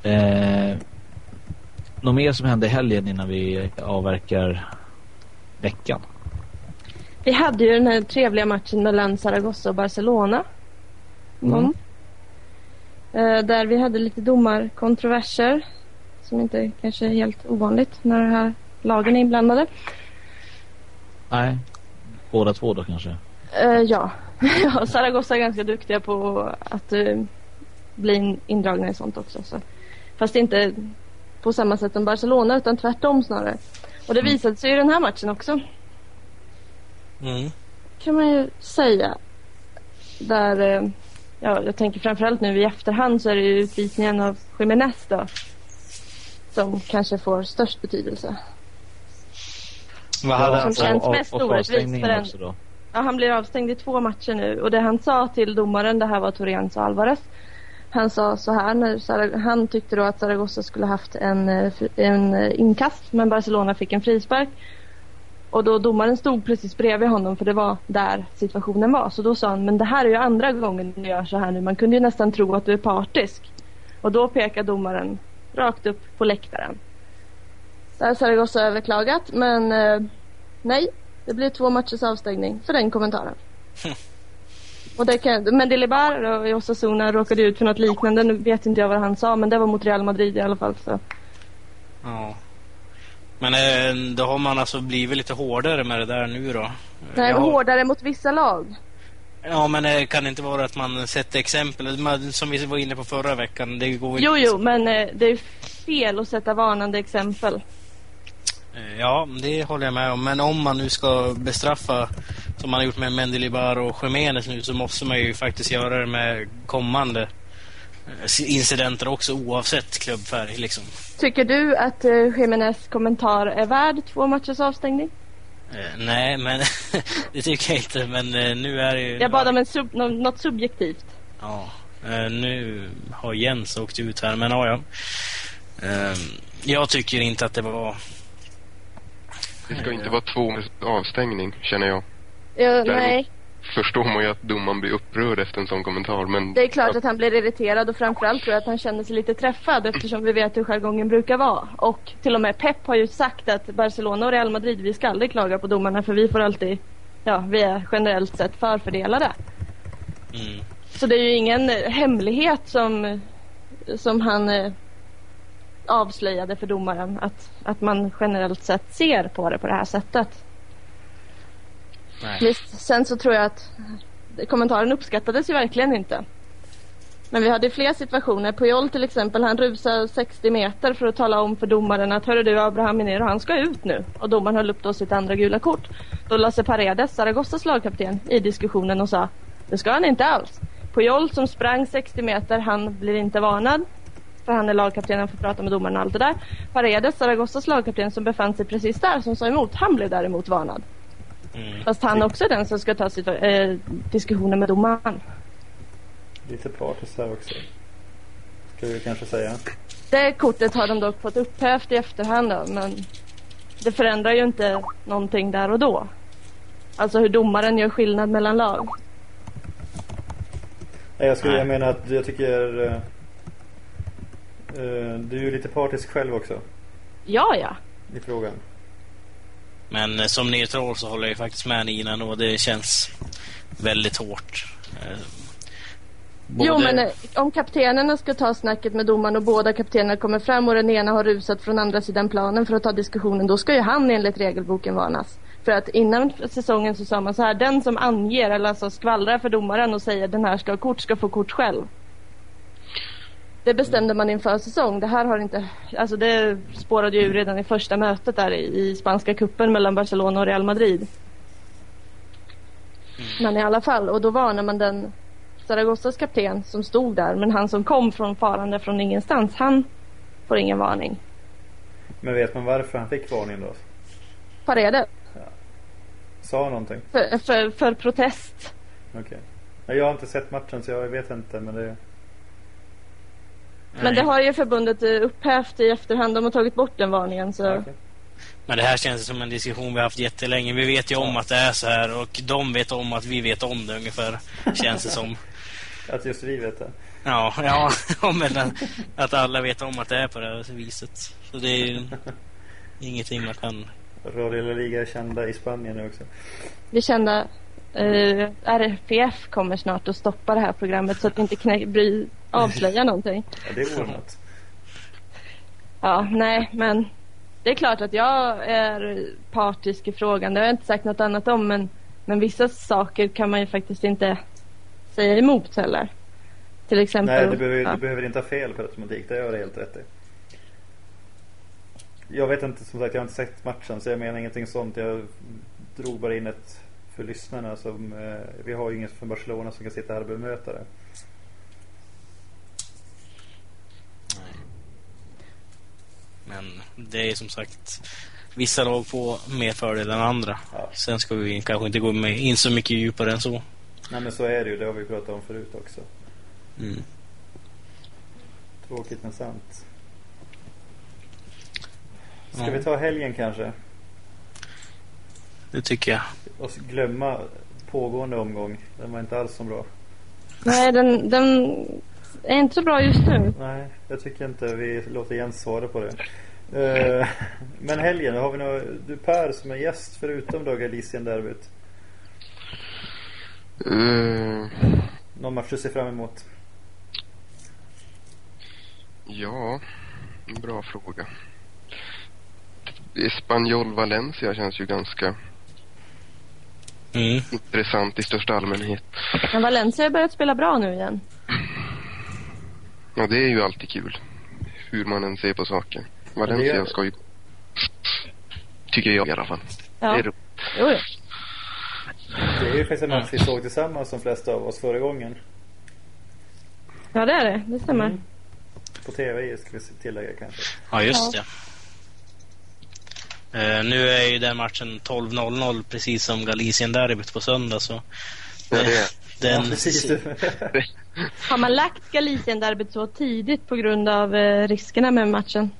Eh, något mer som hände i helgen innan vi avverkar veckan? Vi hade ju den här trevliga matchen mellan Zaragoza och Barcelona. Mm. Mm. Eh, där vi hade lite domarkontroverser. Som inte kanske är helt ovanligt när de här lagen är inblandade. Nej, båda två då kanske? Eh, ja. (laughs) ja, Zaragoza är ganska duktiga på att eh, bli in- indragna i sånt också. Så. Fast inte på samma sätt som Barcelona utan tvärtom snarare. Och det visade sig i den här matchen också. Mm. kan man ju säga. Där, eh, ja, jag tänker framförallt nu i efterhand så är det ju utvisningen av Jiménez då. Som kanske får störst betydelse. Vad hade som han känns och- och- mest orättvist för en- också då. Ja, han blir avstängd i två matcher nu och det han sa till domaren, det här var Torrens Alvarez. Han sa så här, när Sarag han tyckte då att Zaragoza skulle haft en, eh, en eh, inkast men Barcelona fick en frispark. Och då domaren stod precis bredvid honom för det var där situationen var. Så då sa han, men det här är ju andra gången du gör så här nu. Man kunde ju nästan tro att du är partisk. Och då pekar domaren rakt upp på läktaren. Där har Zaragoza överklagat men eh, nej, det blir två matchers avstängning för den kommentaren. (laughs) Och det kan, men Delibar och Osasuna råkade ut för något liknande. Nu vet inte jag vad han sa men det var mot Real Madrid i alla fall. Så. Ja. Men eh, då har man alltså blivit lite hårdare med det där nu då? Nej, har- hårdare mot vissa lag. Ja, men det kan det inte vara att man sätter exempel? Man- Som vi var inne på förra veckan. Det går Jo, inte- jo, men eh, det är fel att sätta varnande exempel. Eh, Ja, det håller jag med om. Men om man nu ska bestraffa, som man har gjort med Mendilibar och Jiménez nu, så måste man ju faktiskt göra det med kommande eh, incidenter också, oavsett klubbfärg. Liksom. Tycker du att eh, Jiménez kommentar är värd två matchers avstängning? Eh, nej, men (laughs) det tycker jag inte. Men eh, nu är det ju... Jag bad om en sub, nå- något subjektivt. Ja, eh, nu har Jens åkt ut här, men ja, ja. Eh, Jag tycker inte att det var... Det ska inte vara två avstängning, känner jag. Ja, nej, Förstår man ju att domaren blir upprörd efter en sån kommentar, men... det är klart att han blir irriterad och framförallt tror jag att han känner sig lite träffad eftersom vi vet hur jargongen brukar vara. Och till och med Pep har ju sagt att Barcelona och Real Madrid, vi ska aldrig klaga på domarna för vi får alltid, ja, vi är generellt sett förfördelade. Mm. Så det är ju ingen hemlighet som, som han eh, avslöjade för domaren att, att man generellt sett ser på det på det här sättet. Nej. Visst, sen så tror jag att kommentaren uppskattades ju verkligen inte. Men vi hade fler situationer. Puyol till exempel, han rusade 60 meter för att tala om för domaren att hörru du Abraham Minero, han ska ut nu. Och domaren höll upp då sitt andra gula kort. Då Lasse Paredes, Zaragozas lagkapten, i diskussionen och sa det ska han inte alls. Puyol som sprang 60 meter, han blir inte varnad. För han är lagkapten, han får prata med domaren och allt det där. Paredes, Zaragozas lagkapten som befann sig precis där, som sa emot, han blev däremot varnad. Mm. Fast han också är den som ska ta eh, diskussionen med domaren. Lite partisk här också. Ska vi kanske säga. Det kortet har de dock fått upphävt i efterhand då, men det förändrar ju inte någonting där och då. Alltså hur domaren gör skillnad mellan lag. Nej, jag, skulle, jag menar att jag tycker... eh, du är ju lite partisk själv också Ja, ja. i frågan. Men eh, som neutral så håller jag ju faktiskt med Nina och det känns väldigt hårt. Eh, Jo, både- men eh, om kaptenerna ska ta snacket med domaren och båda kaptenerna kommer fram och den ena har rusat från andra sidan planen för att ta diskussionen, då ska ju han enligt regelboken varnas. För att innan säsongen så sa man så här, den som anger eller alltså skvallrar för domaren och säger den här ska ha kort ska få kort själv. Det bestämde man inför säsong. Det här har inte, alltså det spårade ju redan i första mötet där i, i spanska kuppen mellan Barcelona och Real Madrid. Men i alla fall, och då varnar man den Zaragozzas kapten som stod där, men han som kom från farande från ingenstans, han får ingen varning. Men vet man varför han fick varning då? Paredes, Sa han någonting? för, för, för protest. Okej. Nej, Jag har inte sett matchen så jag vet inte men det... Men det har ju förbundet eh, upphävt i efterhand, de har tagit bort den varningen så. Okej. Men det här känns som en diskussion vi har haft jättelänge. Vi vet ju om att det är så här och de vet om att vi vet om det ungefär. Känns det som. (laughs) Att just vi vet det. Ja, ja, (laughs) men att- alla vet om att det är på det här viset. Så det är ju ingenting man kan... Radio La Liga är kända i Spanien nu också. Vi kände eh, RFPF kommer snart att stoppa det här programmet så att inte knä, bry, avslöjar någonting. Ja, det vore något. Ja, nej, men det är klart att jag är partisk i frågan. Det har jag inte sagt något annat om, men, men vissa saker kan man ju faktiskt inte säga emot heller. Till exempel. Nej, du behöver, ja. du behöver inte ha fel per automatik. Det har du helt rätt i. Jag vet inte, som sagt, jag har inte sett matchen så jag menar ingenting sånt. Jag drog bara in ett för lyssnarna som, eh, vi har ju ingen från Barcelona som kan sitta här och bemöta det. Men det är som sagt vissa lag får mer fördel än andra. Ja. Sen ska vi kanske inte gå med in så mycket djupare än så. Nej men så är det ju, det har vi pratat om förut också. Mm. Tråkigt men sant. Ska Ja. vi ta helgen kanske? Det tycker jag. Och glömma pågående omgång. Den var inte alls så bra. Nej, den, den är inte så bra just nu. Nej, jag tycker inte vi låter Jens svara på det. Eh, men helgen, har vi några, du Per som är gäst förutom då Galicien-derbyt. Eh, Någon match du ser fram emot? ja, bra fråga. Espanyol Valencia känns ju ganska Mm. intressant i största allmänhet. Men Valencia har börjat spela bra nu igen. (clears throat) Ja, det är ju alltid kul. Hur man än ser på saken. Valencia är- ska ju... Tycker jag i alla fall. Ja. Det är roligt. Jo, jo. Det är ju faktiskt en match vi såg tillsammans de flesta av oss förra gången. ja, det är det. Det stämmer. Mm. På TV ska vi tillägga kanske. Ja, just Ja. det. Eh, nu är ju den matchen 12.00 precis som Galicien-derbyt på söndag så... Ja, det. (laughs) Den, Ja, precis. (laughs) Har man lagt Galicien-derbyt så tidigt på grund av eh, riskerna med matchen?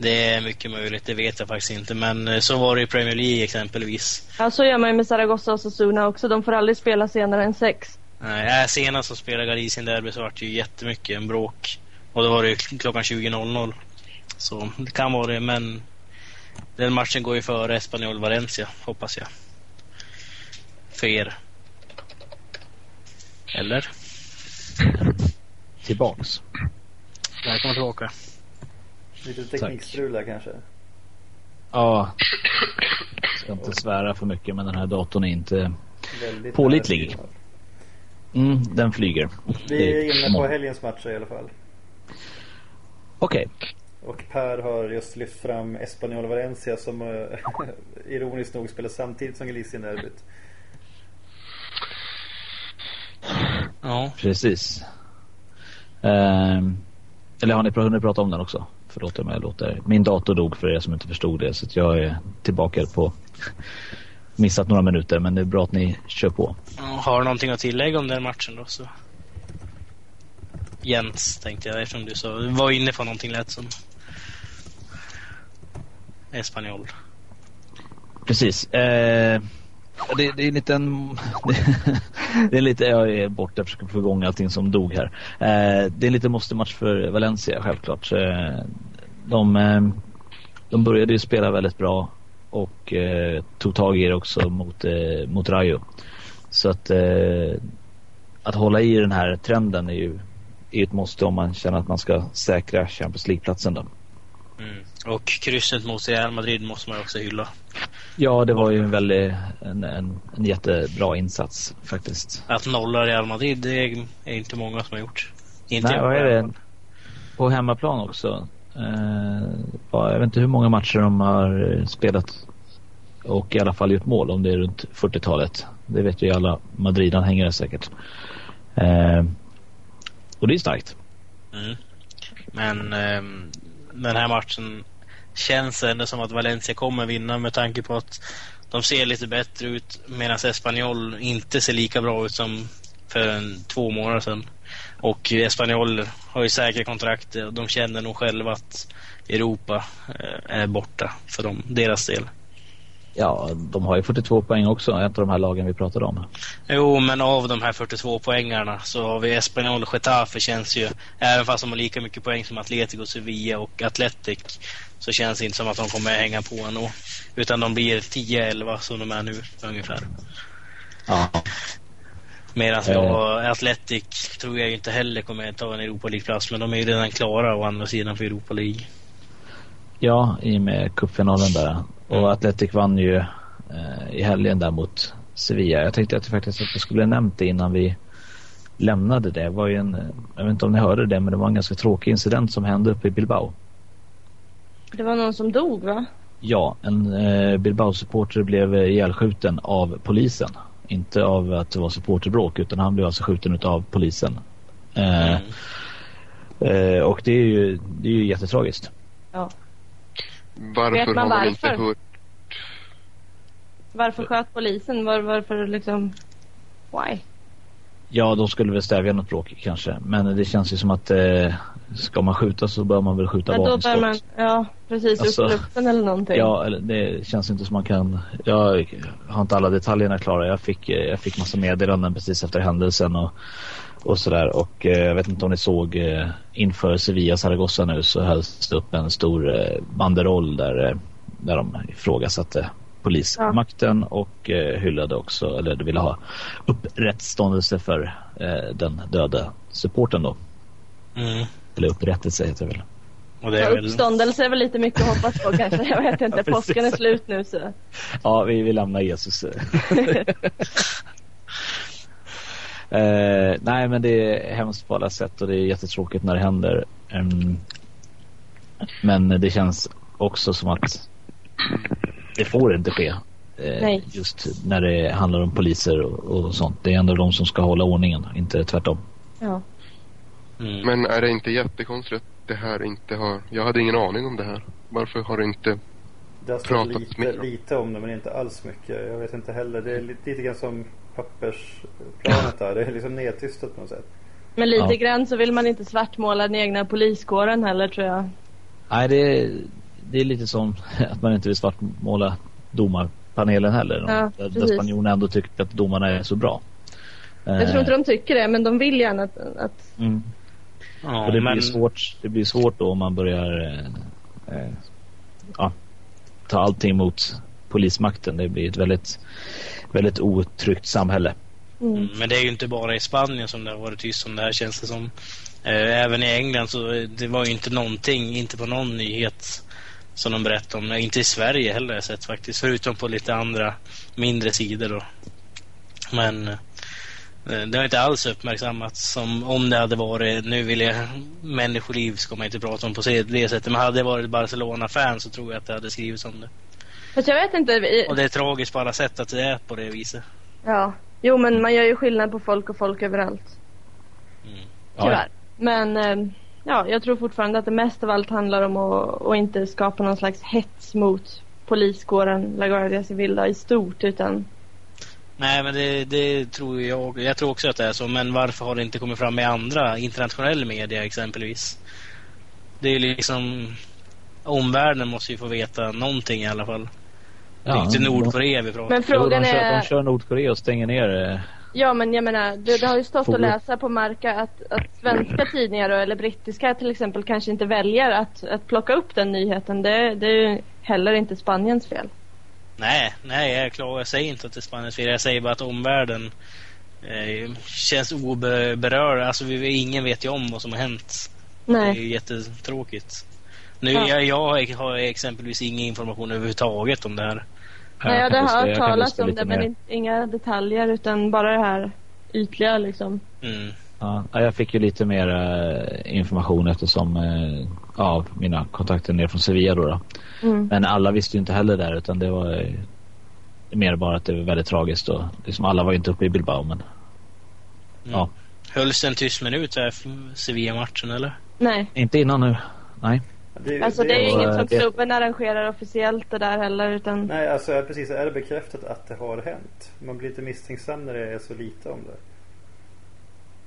det är mycket möjligt, det vet jag faktiskt inte. Men eh, så var det i Premier League exempelvis. Ja, så gör man ju med Zaragoza och Sasuna också. De får aldrig spela senare än sex. Nej, äh, senast som spelade Galicien-derby så var det ju jättemycket en bråk. Och då var det ju kl- klockan 20.00. Så det kan vara det, men den matchen går ju före Espanyol Valencia, hoppas jag. För er. Eller? Tillbaks. Välkommen tillbaka. Lite teknikstrul där kanske. Ja. Ska inte svära för mycket men den här datorn är inte... Väldigt Pålitlig. Mm, den flyger. Vi Det är inne på helgens matcher i alla fall. Okej. Och Per har just lyft fram Espanyol Valencia som eh, (laughs) ironiskt nog spelar samtidigt som Galicien-derbyt. Ja. Precis. Ehm, eller har ni hunnit prata om den också? Förlåt om jag låter. Min dator dog för er som inte förstod det så jag är tillbaka på missat några minuter men det är bra att ni kör på. Har du någonting att tillägga om den matchen då? Så. Jens tänkte jag eftersom du sa, du var inne på någonting lätt som Espanyol. Precis. Eh, det, det är en liten... (laughs) det är lite, jag är borta, jag försöker få igång allting som dog här. Eh, det är en liten måste-match för Valencia självklart. Eh, de, eh, de började ju spela väldigt bra och tog tag i det också mot, mot Rayo. Så att, att hålla i den här trenden är ju är ett måste om man känner att man ska säkra Champions League-platsen. Då. Mm. Och krysset mot Real Madrid måste man också hylla. Ja, det var ju en väldigt en, en, en jättebra insats faktiskt. Att nolla Real Madrid, det är, inte många som har gjort. Inte Nej, vad är det? På hemmaplan också. Eh, ja, jag vet inte hur många matcher de har spelat och i alla fall gjort mål om det är runt 40-talet. Det vet ju alla Madrid-anhängare säkert. Eh, och det är starkt. Mm. Men ehm, den här matchen känns ändå som att Valencia kommer vinna med tanke på att de ser lite bättre ut medan Espanyol inte ser lika bra ut som för en, två månader sedan. Och Espanyol har ju säkra kontrakt och de känner nog själva att Europa eh, är borta för dem, deras del. Ja, de har ju 42 poäng också, ett av de här lagen vi pratade om. Jo, men av de här 42 poängarna så har vi Espanyol och Getafe känns ju, även fast de har lika mycket poäng som Atletico, Sevilla och Athletic, så känns det inte som att de kommer hänga på ändå. Utan de blir 10-11 som de är nu ungefär. Ja. Medan vi Eh. har Athletic tror jag inte heller kommer ta en Europa League-plats, men de är ju redan klara å andra sidan för Europa League. Ja, i och med cupfinalen där. Och Mm. Atletic vann ju eh, i helgen där mot Sevilla. Jag tänkte att jag faktiskt att jag skulle nämnt det innan vi lämnade det. det var ju en, jag vet inte om ni hörde det, men det var en ganska tråkig incident som hände uppe i Bilbao. Det var någon som dog va? Ja, en eh, Bilbao-supporter blev ihjälskjuten av polisen. Inte av att det var supporterbråk utan han blev alltså skjuten utav polisen. Eh, Mm. eh, och det är ju, det är ju jättetragiskt. Ja. Varför Vet man har man inte varför? hört? Varför sköt polisen? Var, varför liksom... Why? Ja, de skulle väl stävja något bråk kanske. Men det känns ju som att eh, ska man skjuta så bör man väl skjuta vapenskott. bör man... Ja, precis. Alltså- upp i luften eller någonting. Ja, det känns inte som man kan. Jag har inte alla detaljerna klara. Jag fick, eh, jag fick massa meddelanden precis efter händelsen och, och sådär. Och eh, jag vet inte om ni såg eh, inför Sevilla Zaragoza nu så hölls det upp en stor eh, banderoll där, eh, där de ifrågasatte polismakten och eh, hyllade också, eller ville ha upprättståndelse för eh, den döda supporten då. Mm. Eller upprättelse heter det väl. Och det Ja, är väl... uppståndelse är väl lite mycket att hoppas på kanske. Jag vet (laughs) inte. Ja. Påsken är slut nu så. Ja, vi, vi lämnar Jesus. (laughs) eh, nej, men det är hemskt på alla sätt och det är jättetråkigt när det händer. Ehm, men det känns också som att det får inte ske. Eh, just när det handlar om poliser och, och sånt. Det är ändå de som ska hålla ordningen, inte tvärtom. Ja. Mm. Men är det inte jättekonstigt att det här inte har... Jag hade ingen aning om det här. Varför har det inte... Det har stått lite, mer om. lite om det men inte alls mycket. Jag vet inte heller. Det är lite, lite grann som pappersplanet där. Det är liksom nedtystat på något sätt. Men lite Ja. grann så vill man inte svartmåla den egna poliskåren heller tror jag. Nej, det är, det är lite som (laughs) att man inte vill svartmåla domarpanelen heller. Ja, där, där spanjorerna ändå tycker att domarna är så bra. Jag tror inte de tycker det men de vill gärna att, att Mm. Ja, Och det men... blir svårt, det blir svårt då om man börjar eh, eh, ja, ta allting mot polismakten. Det blir ett väldigt, väldigt otryggt samhälle. mm. Mm, Men det är ju inte bara i Spanien som det har varit tyst om det här känns det som. Eh, Även i England så eh, det var ju inte någonting, inte på någon nyhet som de berättade om. Inte i Sverige heller jag sett faktiskt. Förutom på lite andra mindre sidor då. Men eh, det har inte alls uppmärksammats som om det hade varit, nu vill jag, människoliv ska man inte prata om på det sättet. Men hade det varit Barcelona-fan så tror jag att det hade skrivits om det. Fast jag vet inte. vi- Och det är tragiskt på alla sätt att det är på det viset. Ja. Jo men man gör ju skillnad på folk och folk överallt. Mm. Tyvärr. Men eh, ja, jag tror fortfarande att det mest av allt handlar om att, att inte skapa någon slags hets mot poliskåren La Guardia Civil i stort utan Nej, men det, det tror jag. Jag tror också att det är så. Men varför har det inte kommit fram i andra internationell media exempelvis? Det är liksom... Omvärlden måste ju få veta någonting i alla fall. det är inte Nordkorea vi pratar Men frågan de, kör, är... de kör Nordkorea och stänger ner. eh, Ja men jag menar, det, det har ju stått att läsa på Marca att, att svenska tidningar eller brittiska till exempel kanske inte väljer att, att plocka upp den nyheten. Det, det är ju heller inte Spaniens fel. Nej, nej jag, är klar, jag säger inte att det är Spaniens fel. Jag säger bara att omvärlden eh, känns oberörd. Alltså vi, ingen vet ju om vad som har hänt. Det är Nej. ju jättetråkigt. Nu, Ja. jag, jag har exempelvis ingen information överhuvudtaget om det här. Nej, jag hade luska- hört talas om det men mer. inga detaljer utan bara det här ytliga liksom. Mm. Ja, jag fick ju lite mer eh, information eftersom eh, av mina kontakter ner från Sevilla då, då. Mm. Men alla visste ju inte heller där utan det var eh, mer bara att det var väldigt tragiskt och liksom alla var ju inte uppe i Bilbao men Mm. Ja. Hölls det en tyst minut här Sevilla-matchen eller? Nej. inte innan nu. Nej. Det, Alltså det är ju inget som det- klubben arrangerar officiellt det där heller utan Nej, alltså precis. Är det bekräftat att det har hänt? Man blir lite misstänksam när det är så lite om det.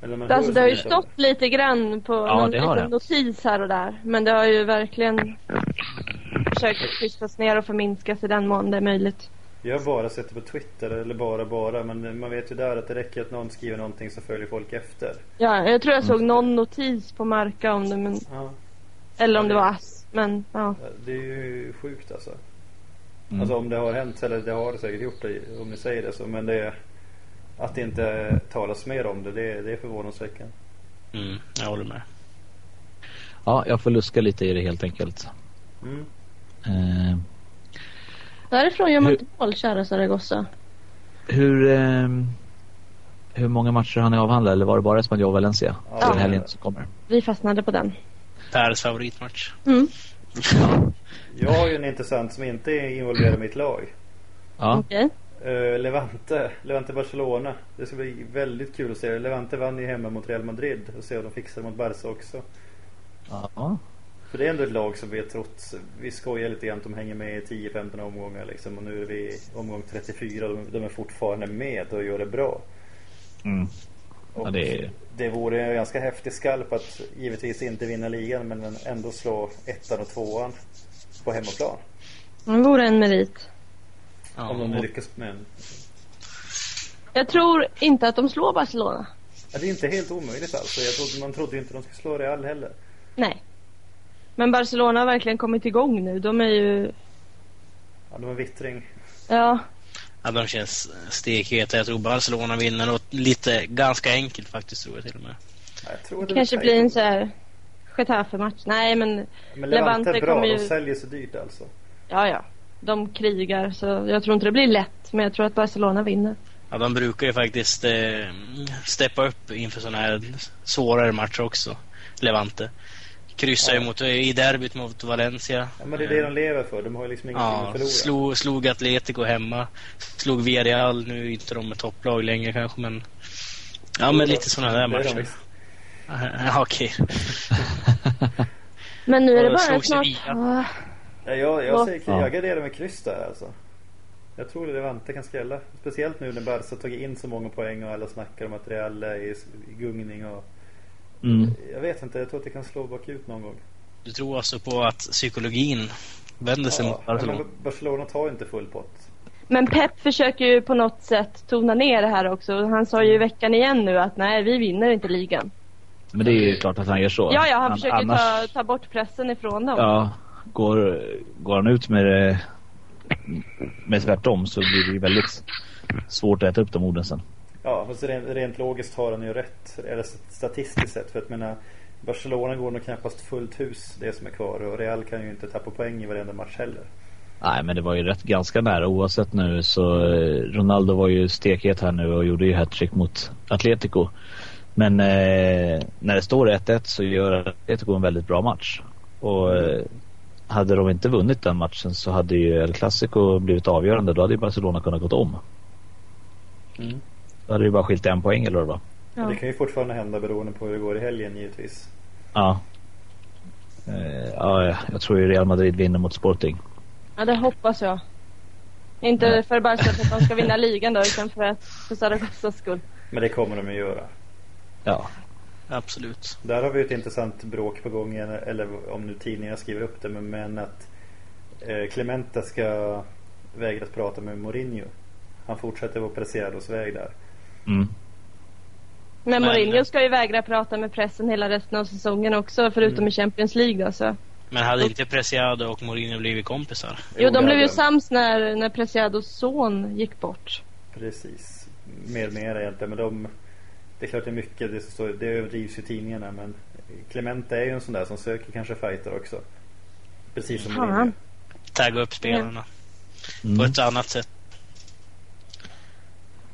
Eller Alltså så det har ju stått lite grann på Ja, någon det har liten det. notis här och där. Men det har ju verkligen försökt tystas ner och förminskas i den mån det är möjligt. Jag har bara sett det på Twitter, eller bara bara. Men man vet ju där att det räcker att någon skriver någonting så följer folk efter. Ja, jag tror jag såg någon notis på Marka om det, men, Ja, eller om det var Ass. Men ja. det är ju sjukt alltså. Mm. Alltså om det har hänt, eller det har det säkert gjort det, om ni säger det så. Men det är, att det inte talas mer om det, det, det är förvånansväckande. Mm, jag håller med. Ja, jag får luska lite i det helt enkelt. Mm. Eh, Därifrån gör man Hur- inte mål, kära Zaragoza. hur, eh, hur många matcher har ni avhandlat eller var det bara Espanyol och Valencia? Ja. Helgen som kommer. Vi fastnade på den. Pers favoritmatch. Mm. Jag har ju en intressant som inte är involverad i mitt lag. Ja, Okej. Eh, Levante, Levante Barcelona. Det ska bli väldigt kul att se. Levante vann ju hemma mot Real Madrid och se om de fixar mot Barca också. ja. För det är ändå ett lag som vi har trott, vi skojar lite grann de hänger med i 10-15 omgångar liksom och nu är vi i omgång 34 de, de är fortfarande med och gör det bra. Mm. Och ja det är, det vore en ganska häftig skalp att givetvis inte vinna ligan men ändå slå ettan och tvåan på hemmaplan. Det vore en merit. Ja, Om de lyckas med en. Jag tror inte att de slår Barcelona. Ja, det är inte helt omöjligt alltså. Jag trodde, man trodde ju inte de skulle slå Real heller. Nej. Men Barcelona har verkligen kommit igång nu. De är ju... Ja, de har vittring. Ja. Ja, de känns stekheta. Jag tror Barcelona vinner och lite ganska enkelt faktiskt tror jag till och med. Ja, jag tror att det Kanske blir en så här Getafe-match. Nej men, Men Levante Levante är bra. kommer De ju- säljer så dyrt alltså. ja ja. De krigar så jag tror inte det blir lätt. Men jag tror att Barcelona vinner. Ja, de brukar ju faktiskt eh, steppa upp inför sådana här svårare matcher också. Levante. Kryssar ju Ja. mot, i derbyt mot Valencia. Ja, men det är det de lever för. De har ju liksom ingenting att Ja, förlora. slog, slog Atletico hemma. Slog Villarreal. Nu är inte de ett topplag längre kanske men... Ja men lite sådana där matcher. (laughs) Ja, okej. Men nu är det bara snart... Ja, jag, jag, säger, Ja. jag garderar med kryss där alltså. Jag tror att Levante kan skrälla. Speciellt nu när Barca tagit in så många poäng och alla snackar om att Real är i, gungning och... mm. Jag vet inte, jag tror att det kan slå bakut någon gång. Du tror alltså på att psykologin vänder sig mot Ja, Barcelona? men Barcelona tar ju inte full pott. Men Pep försöker ju på något sätt tona ner det här också. Han sa ju i veckan igen nu att nej, vi vinner inte ligan. Men det är ju klart att han gör så. Ja, ja, han An- försöker annars, ta, ta bort pressen ifrån dem. Ja, går, går han ut med det med tvärtom så blir det ju väldigt svårt att äta upp de orden sen. Ja, fast rent, rent logiskt har han ju rätt. Eller statistiskt sett. För att menar, Barcelona går nog knappast fullt hus det som är kvar. Och Real kan ju inte tappa poäng i varenda match heller. Nej, men det var ju rätt ganska nära oavsett nu så eh, Ronaldo var ju stekhet här nu och gjorde ju hattrick mot Atletico. Men eh, när det står 1-1 så gör Atletico en väldigt bra match. Och eh, hade de inte vunnit den matchen så hade ju El Clasico blivit avgörande. Då hade ju Barcelona kunnat gått om. Mm. Då hade det ju bara skilt en poäng eller vad. Ja. Det kan ju fortfarande hända beroende på hur det går i helgen givetvis. Ja. Eh, ja, jag tror ju Real Madrid vinner mot Sporting. Ja, det hoppas jag. Inte Nej. för bara så att de ska vinna (laughs) ligan då, utan för att för Zaragozas skull. Men det kommer de ju göra. Ja. Absolut. Där har vi ett intressant bråk på gång, eller om nu tidningarna skriver upp det, men, att eh, Clemente ska vägras prata med Mourinho. Han fortsätter på Preciados väg där. Mm. Men Men- Mourinho ska ju vägra prata med pressen hela resten av säsongen också, förutom Mm. i Champions League då, så. Men hade inte Preciado och Mourinho blivit kompisar? Jo, de blev ju sams när, när Preciados son gick bort. Precis. Mer och mer egentligen. Men de, det är klart det är mycket. Det, står, det överdrivs i tidningarna. Men Clemente är ju en sån där som söker kanske fighter också. Precis som. Mourinho. Tagga upp spelarna på Mm. ett annat sätt.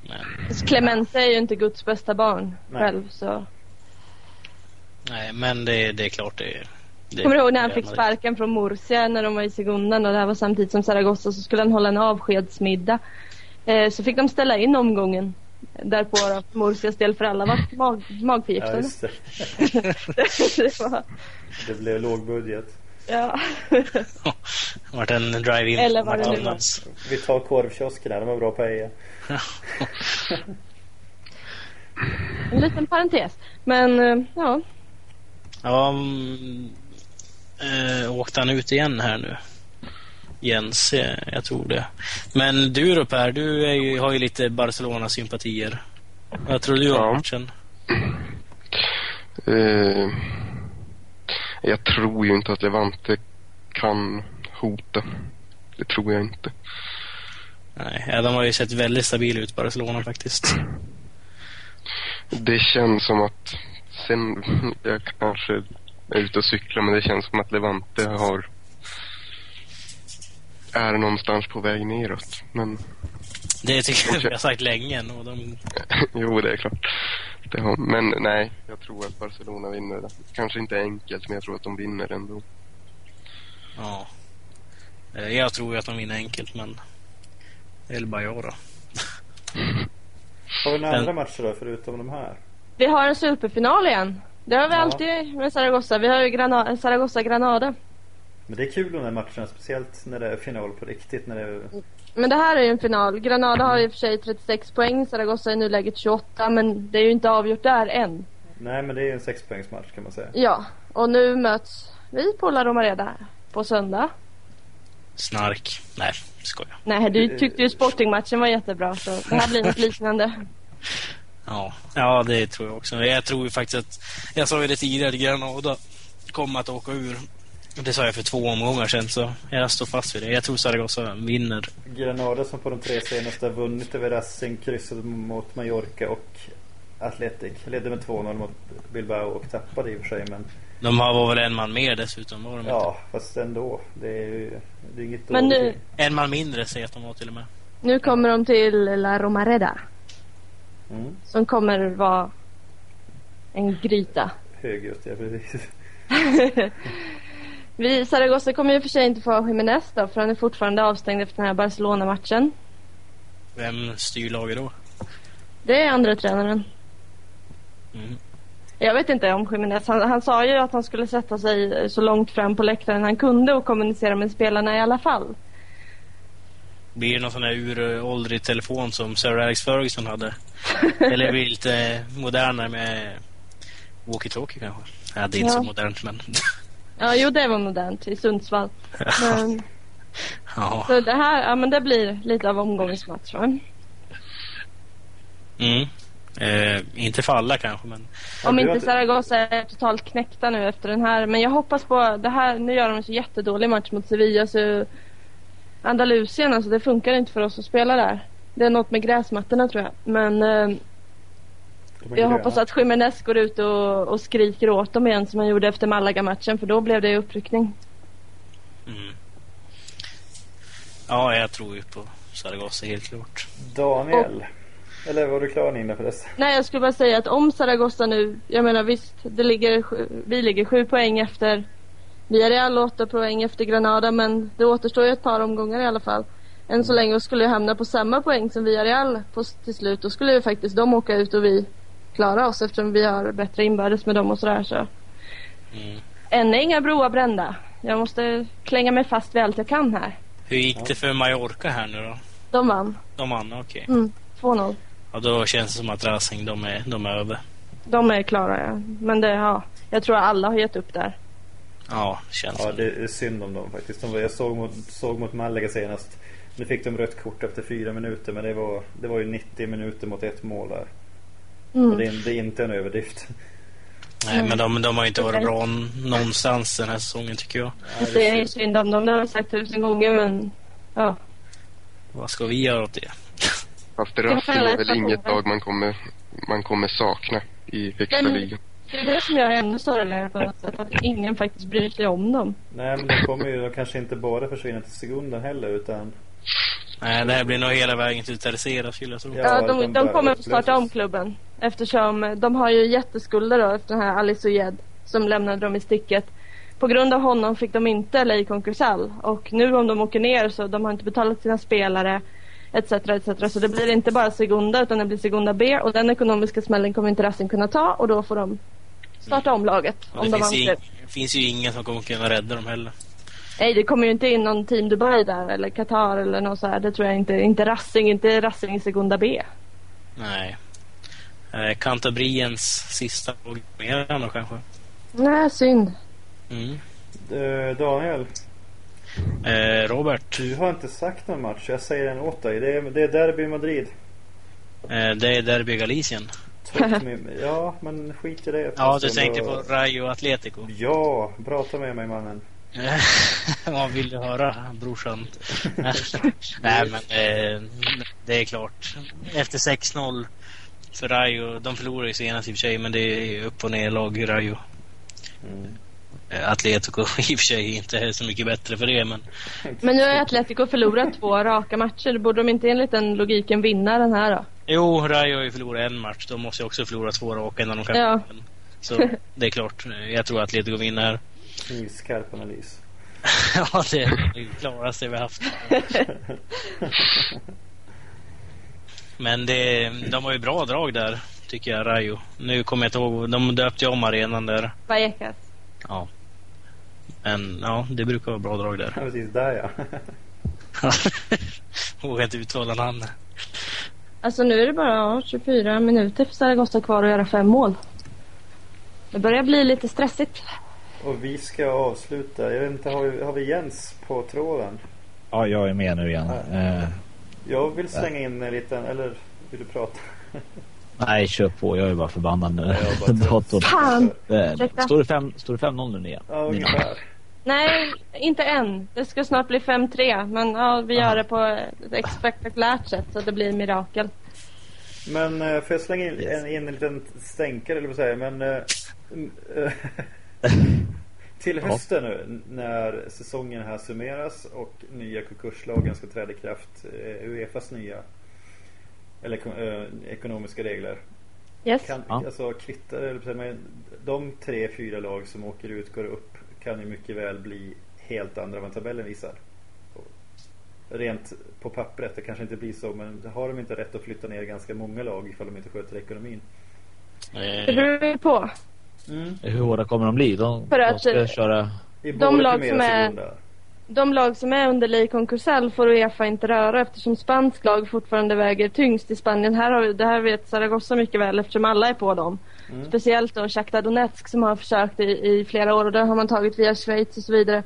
Men, Clemente är ju inte Guds bästa barn Nej. själv så. nej, men det, det är klart det är... Det, Kommer du ihåg när han fick sparken från Murcia när de var i Segundan och det här var samtidigt som Zaragoza så skulle han hålla en avskedsmiddag. Eh, så fick de ställa in omgången därpå då, för Murcias del för alla var mag, Ja, magförgiftade. just det. det (laughs) var, Det blev låg budget. ja. (laughs) Vart en drive-in Eller vad det nu var. McDonalds. Vi tar korvkiosken här. De var bra på EA. (laughs) En liten parentes. Men eh, ja, Ja, mm, eh, åkte han ut igen här nu? Jens, eh, jag tror det. Men du då Per, du är ju, har ju lite Barcelona-sympatier. Vad tror du om Ja. matchen? Eh, jag tror ju inte att Levante kan hota. Det tror jag inte. Nej, de har ju sett väldigt stabila ut, Barcelona faktiskt. Det känns som att sen, jag kanske är ute och cyklar men det känns som att Levante har är någonstans på väg neråt. Men Det tycker jag vi har sagt länge. Och de, (laughs) jo, det är klart. Det har, men nej, jag tror att Barcelona vinner. det. Kanske inte enkelt, men jag tror att de vinner ändå. ja. Eh, Jag tror ju att de vinner enkelt, men det är bara jag då. (laughs) Har vi några Men- andra matcher då förutom de här? vi har en superfinal igen. Det har vi Ja. alltid med Zaragoza. Vi har ju Grana- Zaragoza-Granada. Men det är kul de här matcherna. Speciellt när det är final på riktigt. När det är... Men det här är ju en final. Granada har i och för sig 36 poäng, Zaragoza är i nuläget 28 men det är ju inte avgjort där än. Nej men det är ju en sexpoängsmatch kan man säga. Ja, och nu möts vi på La Romareda på söndag. Snark. Nej, skojar. Nej, du tyckte ju Sportingmatchen var jättebra så det här blir något (laughs) liknande. Ja. ja, det tror jag också. Jag tror ju faktiskt att... Jag sa ju det tidigare, Granada kommer att åka ur. Det sa jag för två omgångar sedan, så jag står fast vid det. Jag tror Zaragoza vinner. Granada som på de tre senaste har vunnit över Racing, kryssade mot Mallorca och Athletic. Ledde med 2-0 mot Bilbao och tappade i och för sig men De har var väl en man mer dessutom, var de inte? ja fast ändå. Det är ju det är inget Men nu, En man mindre säger att de var till och med. nu kommer de till La Romareda Mm. som kommer vara en gryta. Högljutt, ja precis. (laughs) Vi, Zaragoza kommer ju för sig inte få ha Jiménez då för han är fortfarande avstängd efter den här Barcelona-matchen. Vem styr laget då? Det är andra tränaren. Mm. Jag vet inte om Jiménez, han, han sa ju att han skulle sätta sig så långt fram på läktaren han kunde och kommunicera med spelarna i alla fall. Blir det någon sån här uråldrig telefon som Sir Alex Ferguson hade? (laughs) Eller blir det lite modernare med walkie-talkie kanske? Ja, det är inte Ja. så modernt men... Ja, jo det var modernt i Sundsvall. (laughs) Men, ja. så det här, ja men det blir lite av omgångens match va? Mm. Eh, inte för alla kanske men... Om inte Zaragoza är totalt knäckta nu efter den här. Men jag hoppas på det här. Nu gör de en så jättedålig match mot Sevilla så Andalusien alltså det funkar inte för oss att spela där. Det är något med gräsmattorna tror jag. Men eh, jag gröna. hoppas att Jiménez går ut och, och skriker åt dem igen som han gjorde efter Malaga-matchen för då blev det uppryckning. Mm. Ja, jag tror ju på Zaragoza helt klart. Daniel. Eller var du klar Nina förresten? Nej jag skulle bara säga att om Zaragoza nu, jag menar visst, det ligger, vi ligger sju poäng efter Villarreal och åtta poäng efter Granada men det återstår ju ett par omgångar i alla fall. Än så länge och skulle jag hamna på samma poäng som Villarreal på, till slut då skulle ju faktiskt de åka ut och vi klara oss eftersom vi har bättre inbördes med dem och sådär så. Mm. Än är inga broar brända. Jag måste klänga mig fast vid allt jag kan här. Hur gick det för Mallorca här nu då? De vann. De vann, okej. Mm, 2-0. Ja, då känns det som att Racing, de är, de är över. De är klara ja. Men det, ja. Jag tror alla har gett upp där. Ja, känns Ja det är synd om dem faktiskt. De var, jag såg mot, såg mot Malaga senast. Nu fick de rött kort efter fyra minuter men det var, det var ju 90 minuter mot ett mål där. Och Mm. det, är, det är inte en överdrift. Nej, men de, de har inte varit bra någonstans den här säsongen tycker jag. Det är synd om dem, det har jag sagt tusen gånger men ja. Vad ska vi göra åt det? Fast fälla är väl inget lag man kommer, man kommer sakna i högsta Men- ligan. Det är det som gör det ännu sorgligare på något sätt, att ingen faktiskt bryr sig om dem. Nej men de kommer ju de kanske inte bara försvinna till sekunden heller utan Nej, det här blir nog hela vägen till Tercera skulle jag tro. Ja, de de, de kommer att starta om klubben. Eftersom de har ju jätteskulder då efter den här Alice Oyed som lämnade dem i sticket. På grund av honom fick de inte LA konkursall och nu om de åker ner så de har inte betalat sina spelare etc. etc. Så det blir inte bara Segunda utan det blir Segunda B och den ekonomiska smällen kommer inte Racing kunna ta och då får de starta om laget. Och Om det de finns ju, finns ju ingen som kommer kunna rädda dem heller. Nej, det kommer ju inte in någon Team Dubai där eller Qatar eller något så här. Det tror jag inte. Inte Racing, inte Racing i Segunda B. Nej. Eh, Cantabriens sista då kanske. Nej, synd. Mm. Eh, Daniel, Eh, Robert, du har inte sagt någon match. Jag säger den åt dig. Det är, det är Derby Madrid. eh, det är Derby Galicien. (laughs) Ja, men skit i det. Ja, du tänkte på Rayo Atletico. Ja, prata med mig mannen. (laughs) Vad vill du höra, brorsan? (laughs) Nej, men eh, det är klart. Efter 6-0 för Rayo. De förlorade ju senast i och för sig, men det är upp och ner lag i Rayo. Mm. Atletico (laughs) i och för sig inte är så mycket bättre för det, men (laughs) Men nu har Atletico förlorat två raka matcher. Borde de inte enligt den logiken vinna den här då? Jo, Rayo har ju förlorat en match. De måste ju också förlora två raka innan de kan Ja. vinna. Så det är klart. Jag tror att Atletico vinner. Knivskarp analys. (laughs) ja, det är det klaraste vi har haft. Men det, de har ju bra drag där, tycker jag, Rayo. Nu kommer jag inte ihåg. De döpte ju om arenan där. Vallecas. Ja. Men ja, det brukar vara bra drag där. Ja, precis där ja. (laughs) Vågar inte uttala namnet. Alltså nu är det bara ja, 24 minuter för Zaragoza kvar att göra fem mål. Det börjar bli lite stressigt. Och vi ska avsluta. Jag vet inte, har vi, har vi Jens på tråden? Ja, jag är med nu igen. Eh, Jag vill slänga in en liten, eller vill du prata? nej, kör på. Jag är bara förbannad nu. Bara. (laughs) Datorn. Fan! Eh? Står det fem- står det 5-0 nu igen? Ja, ungefär. Nej, inte än. Det ska snart bli 5-3. Men ja, vi Aha. gör det på ett spektakulärt sätt så det blir mirakel. Men eh, får jag slänga in, Yes. en, in en liten stänkare eller vad säger Men eh, (laughs) Till Ja. hösten nu när säsongen här summeras och nya konkurslagen ska träda i kraft. eh, Uefas nya eller eh, ekonomiska regler. Yes. Kan, Ja. Alltså kvittar eller de tre, fyra lag som åker ut, går upp kan ju mycket väl bli helt andra än vad tabellen visar. Rent på pappret, det kanske inte blir så men har de inte rätt att flytta ner ganska många lag ifall de inte sköter ekonomin? Det beror ju på. Hur hårda kommer de bli? De, För de att, ska eh, köra... De lag som är-. De lag som är under Ley Concursal får Uefa inte röra eftersom spansk lag fortfarande väger tyngst i Spanien. Här har vi, det här vet Zaragoza mycket väl eftersom alla är på dem. Mm. Speciellt då Shakhtar Donetsk som har försökt i, i flera år och det har man tagit via Schweiz och så vidare.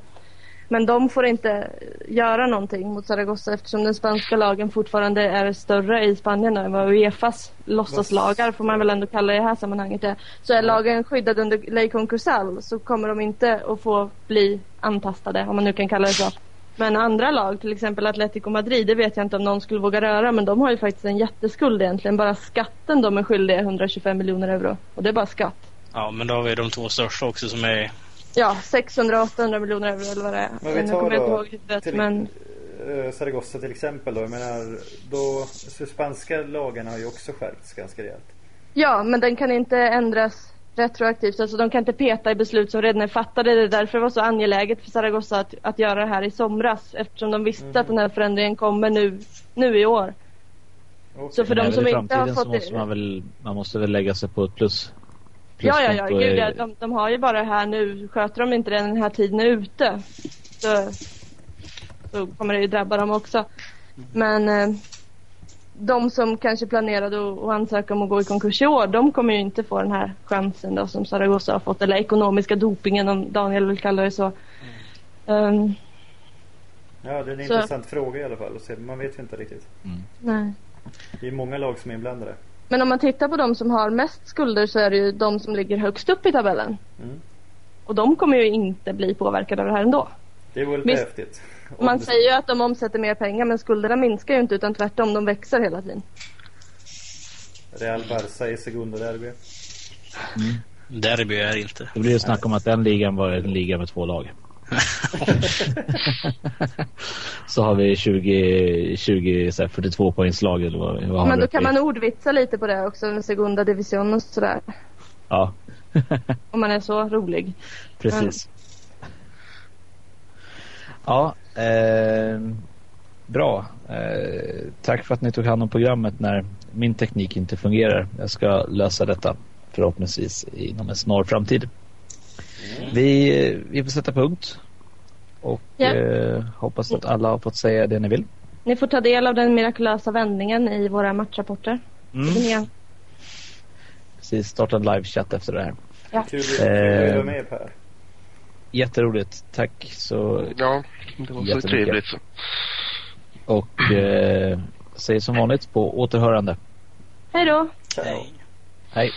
Men de får inte göra någonting mot Zaragoza eftersom den spanska lagen fortfarande är större i Spanien än vad Uefas låtsaslagar får man väl ändå kalla det i det här sammanhanget är. Så är lagen skyddade under Ley Concursal så kommer de inte att få bli antastade om man nu kan kalla det så. Men andra lag, till exempel Atletico Madrid, det vet jag inte om någon skulle våga röra men de har ju faktiskt en jätteskuld egentligen. Bara skatten de är skyldiga är 125 miljoner euro. Och det är bara skatt. ja, men då har vi de två största också som är... Ja, 600-800 miljoner euro eller vad det är. Men vi tar då ihåg huvudet till- men eh, Zaragoza till exempel då. Jag menar, då, så spanska lagen har ju också skärpts ganska rejält. Ja, men den kan inte ändras retroaktivt. Alltså de kan inte peta i beslut som redan är fattade. Det är därför det var så angeläget för Zaragoza att, att göra det här i somras. Eftersom de visste att den här förändringen kommer nu, nu i år. Okej. Så för de som inte har fått så måste det- man väl... Man måste väl lägga sig på ett plus. Ja, ja, ja. Gud, ja de, de har ju bara det här nu. Sköter de inte det den här tiden ute så, så kommer det ju drabba dem också. Men eh, de som kanske planerade att, ansöka om att gå i konkurs i år, de kommer ju inte få den här chansen då som Zaragoza har fått. Eller ekonomiska dopingen om Daniel vill kalla det så. Um, Ja, det är en Så- intressant fråga i alla fall. Man vet ju inte riktigt. Mm. nej. Det är många lag som är inblandade. Men om man tittar på de som har mest skulder så är det ju de som ligger högst upp i tabellen. Mm. Och de kommer ju inte bli påverkade av det här ändå. Det vore lite Visst. häftigt. Om Man det- säger ju att de omsätter mer pengar men skulderna minskar ju inte utan tvärtom, de växer hela tiden. Real Barca i Segunda Derby. Derby är inte. Det blir ju snack om att den ligan var en liga med två lag. Så har vi 20, 20 så här 42 poängslag eller vad, vad Men då kan man ordvitsa lite på det också med Segunda Division och sådär. Ja, Om man är så rolig. precis. Ja, eh, bra. Eh, tack för att ni tog hand om programmet när min teknik inte fungerar. Jag ska lösa detta förhoppningsvis inom en snar framtid. Vi, vi får sätta punkt. Och Ja. eh, hoppas att alla har fått säga det ni vill. Ni får ta del av den mirakulösa vändningen i våra matchrapporter. Mm. Precis, starta en livechatt efter det här. Ja. Kul att Eh. vara med Per. Jätteroligt. Tack så Ja, det var så trevligt. Och eh, säger som vanligt på återhörande. Hej då! Nej. Hej.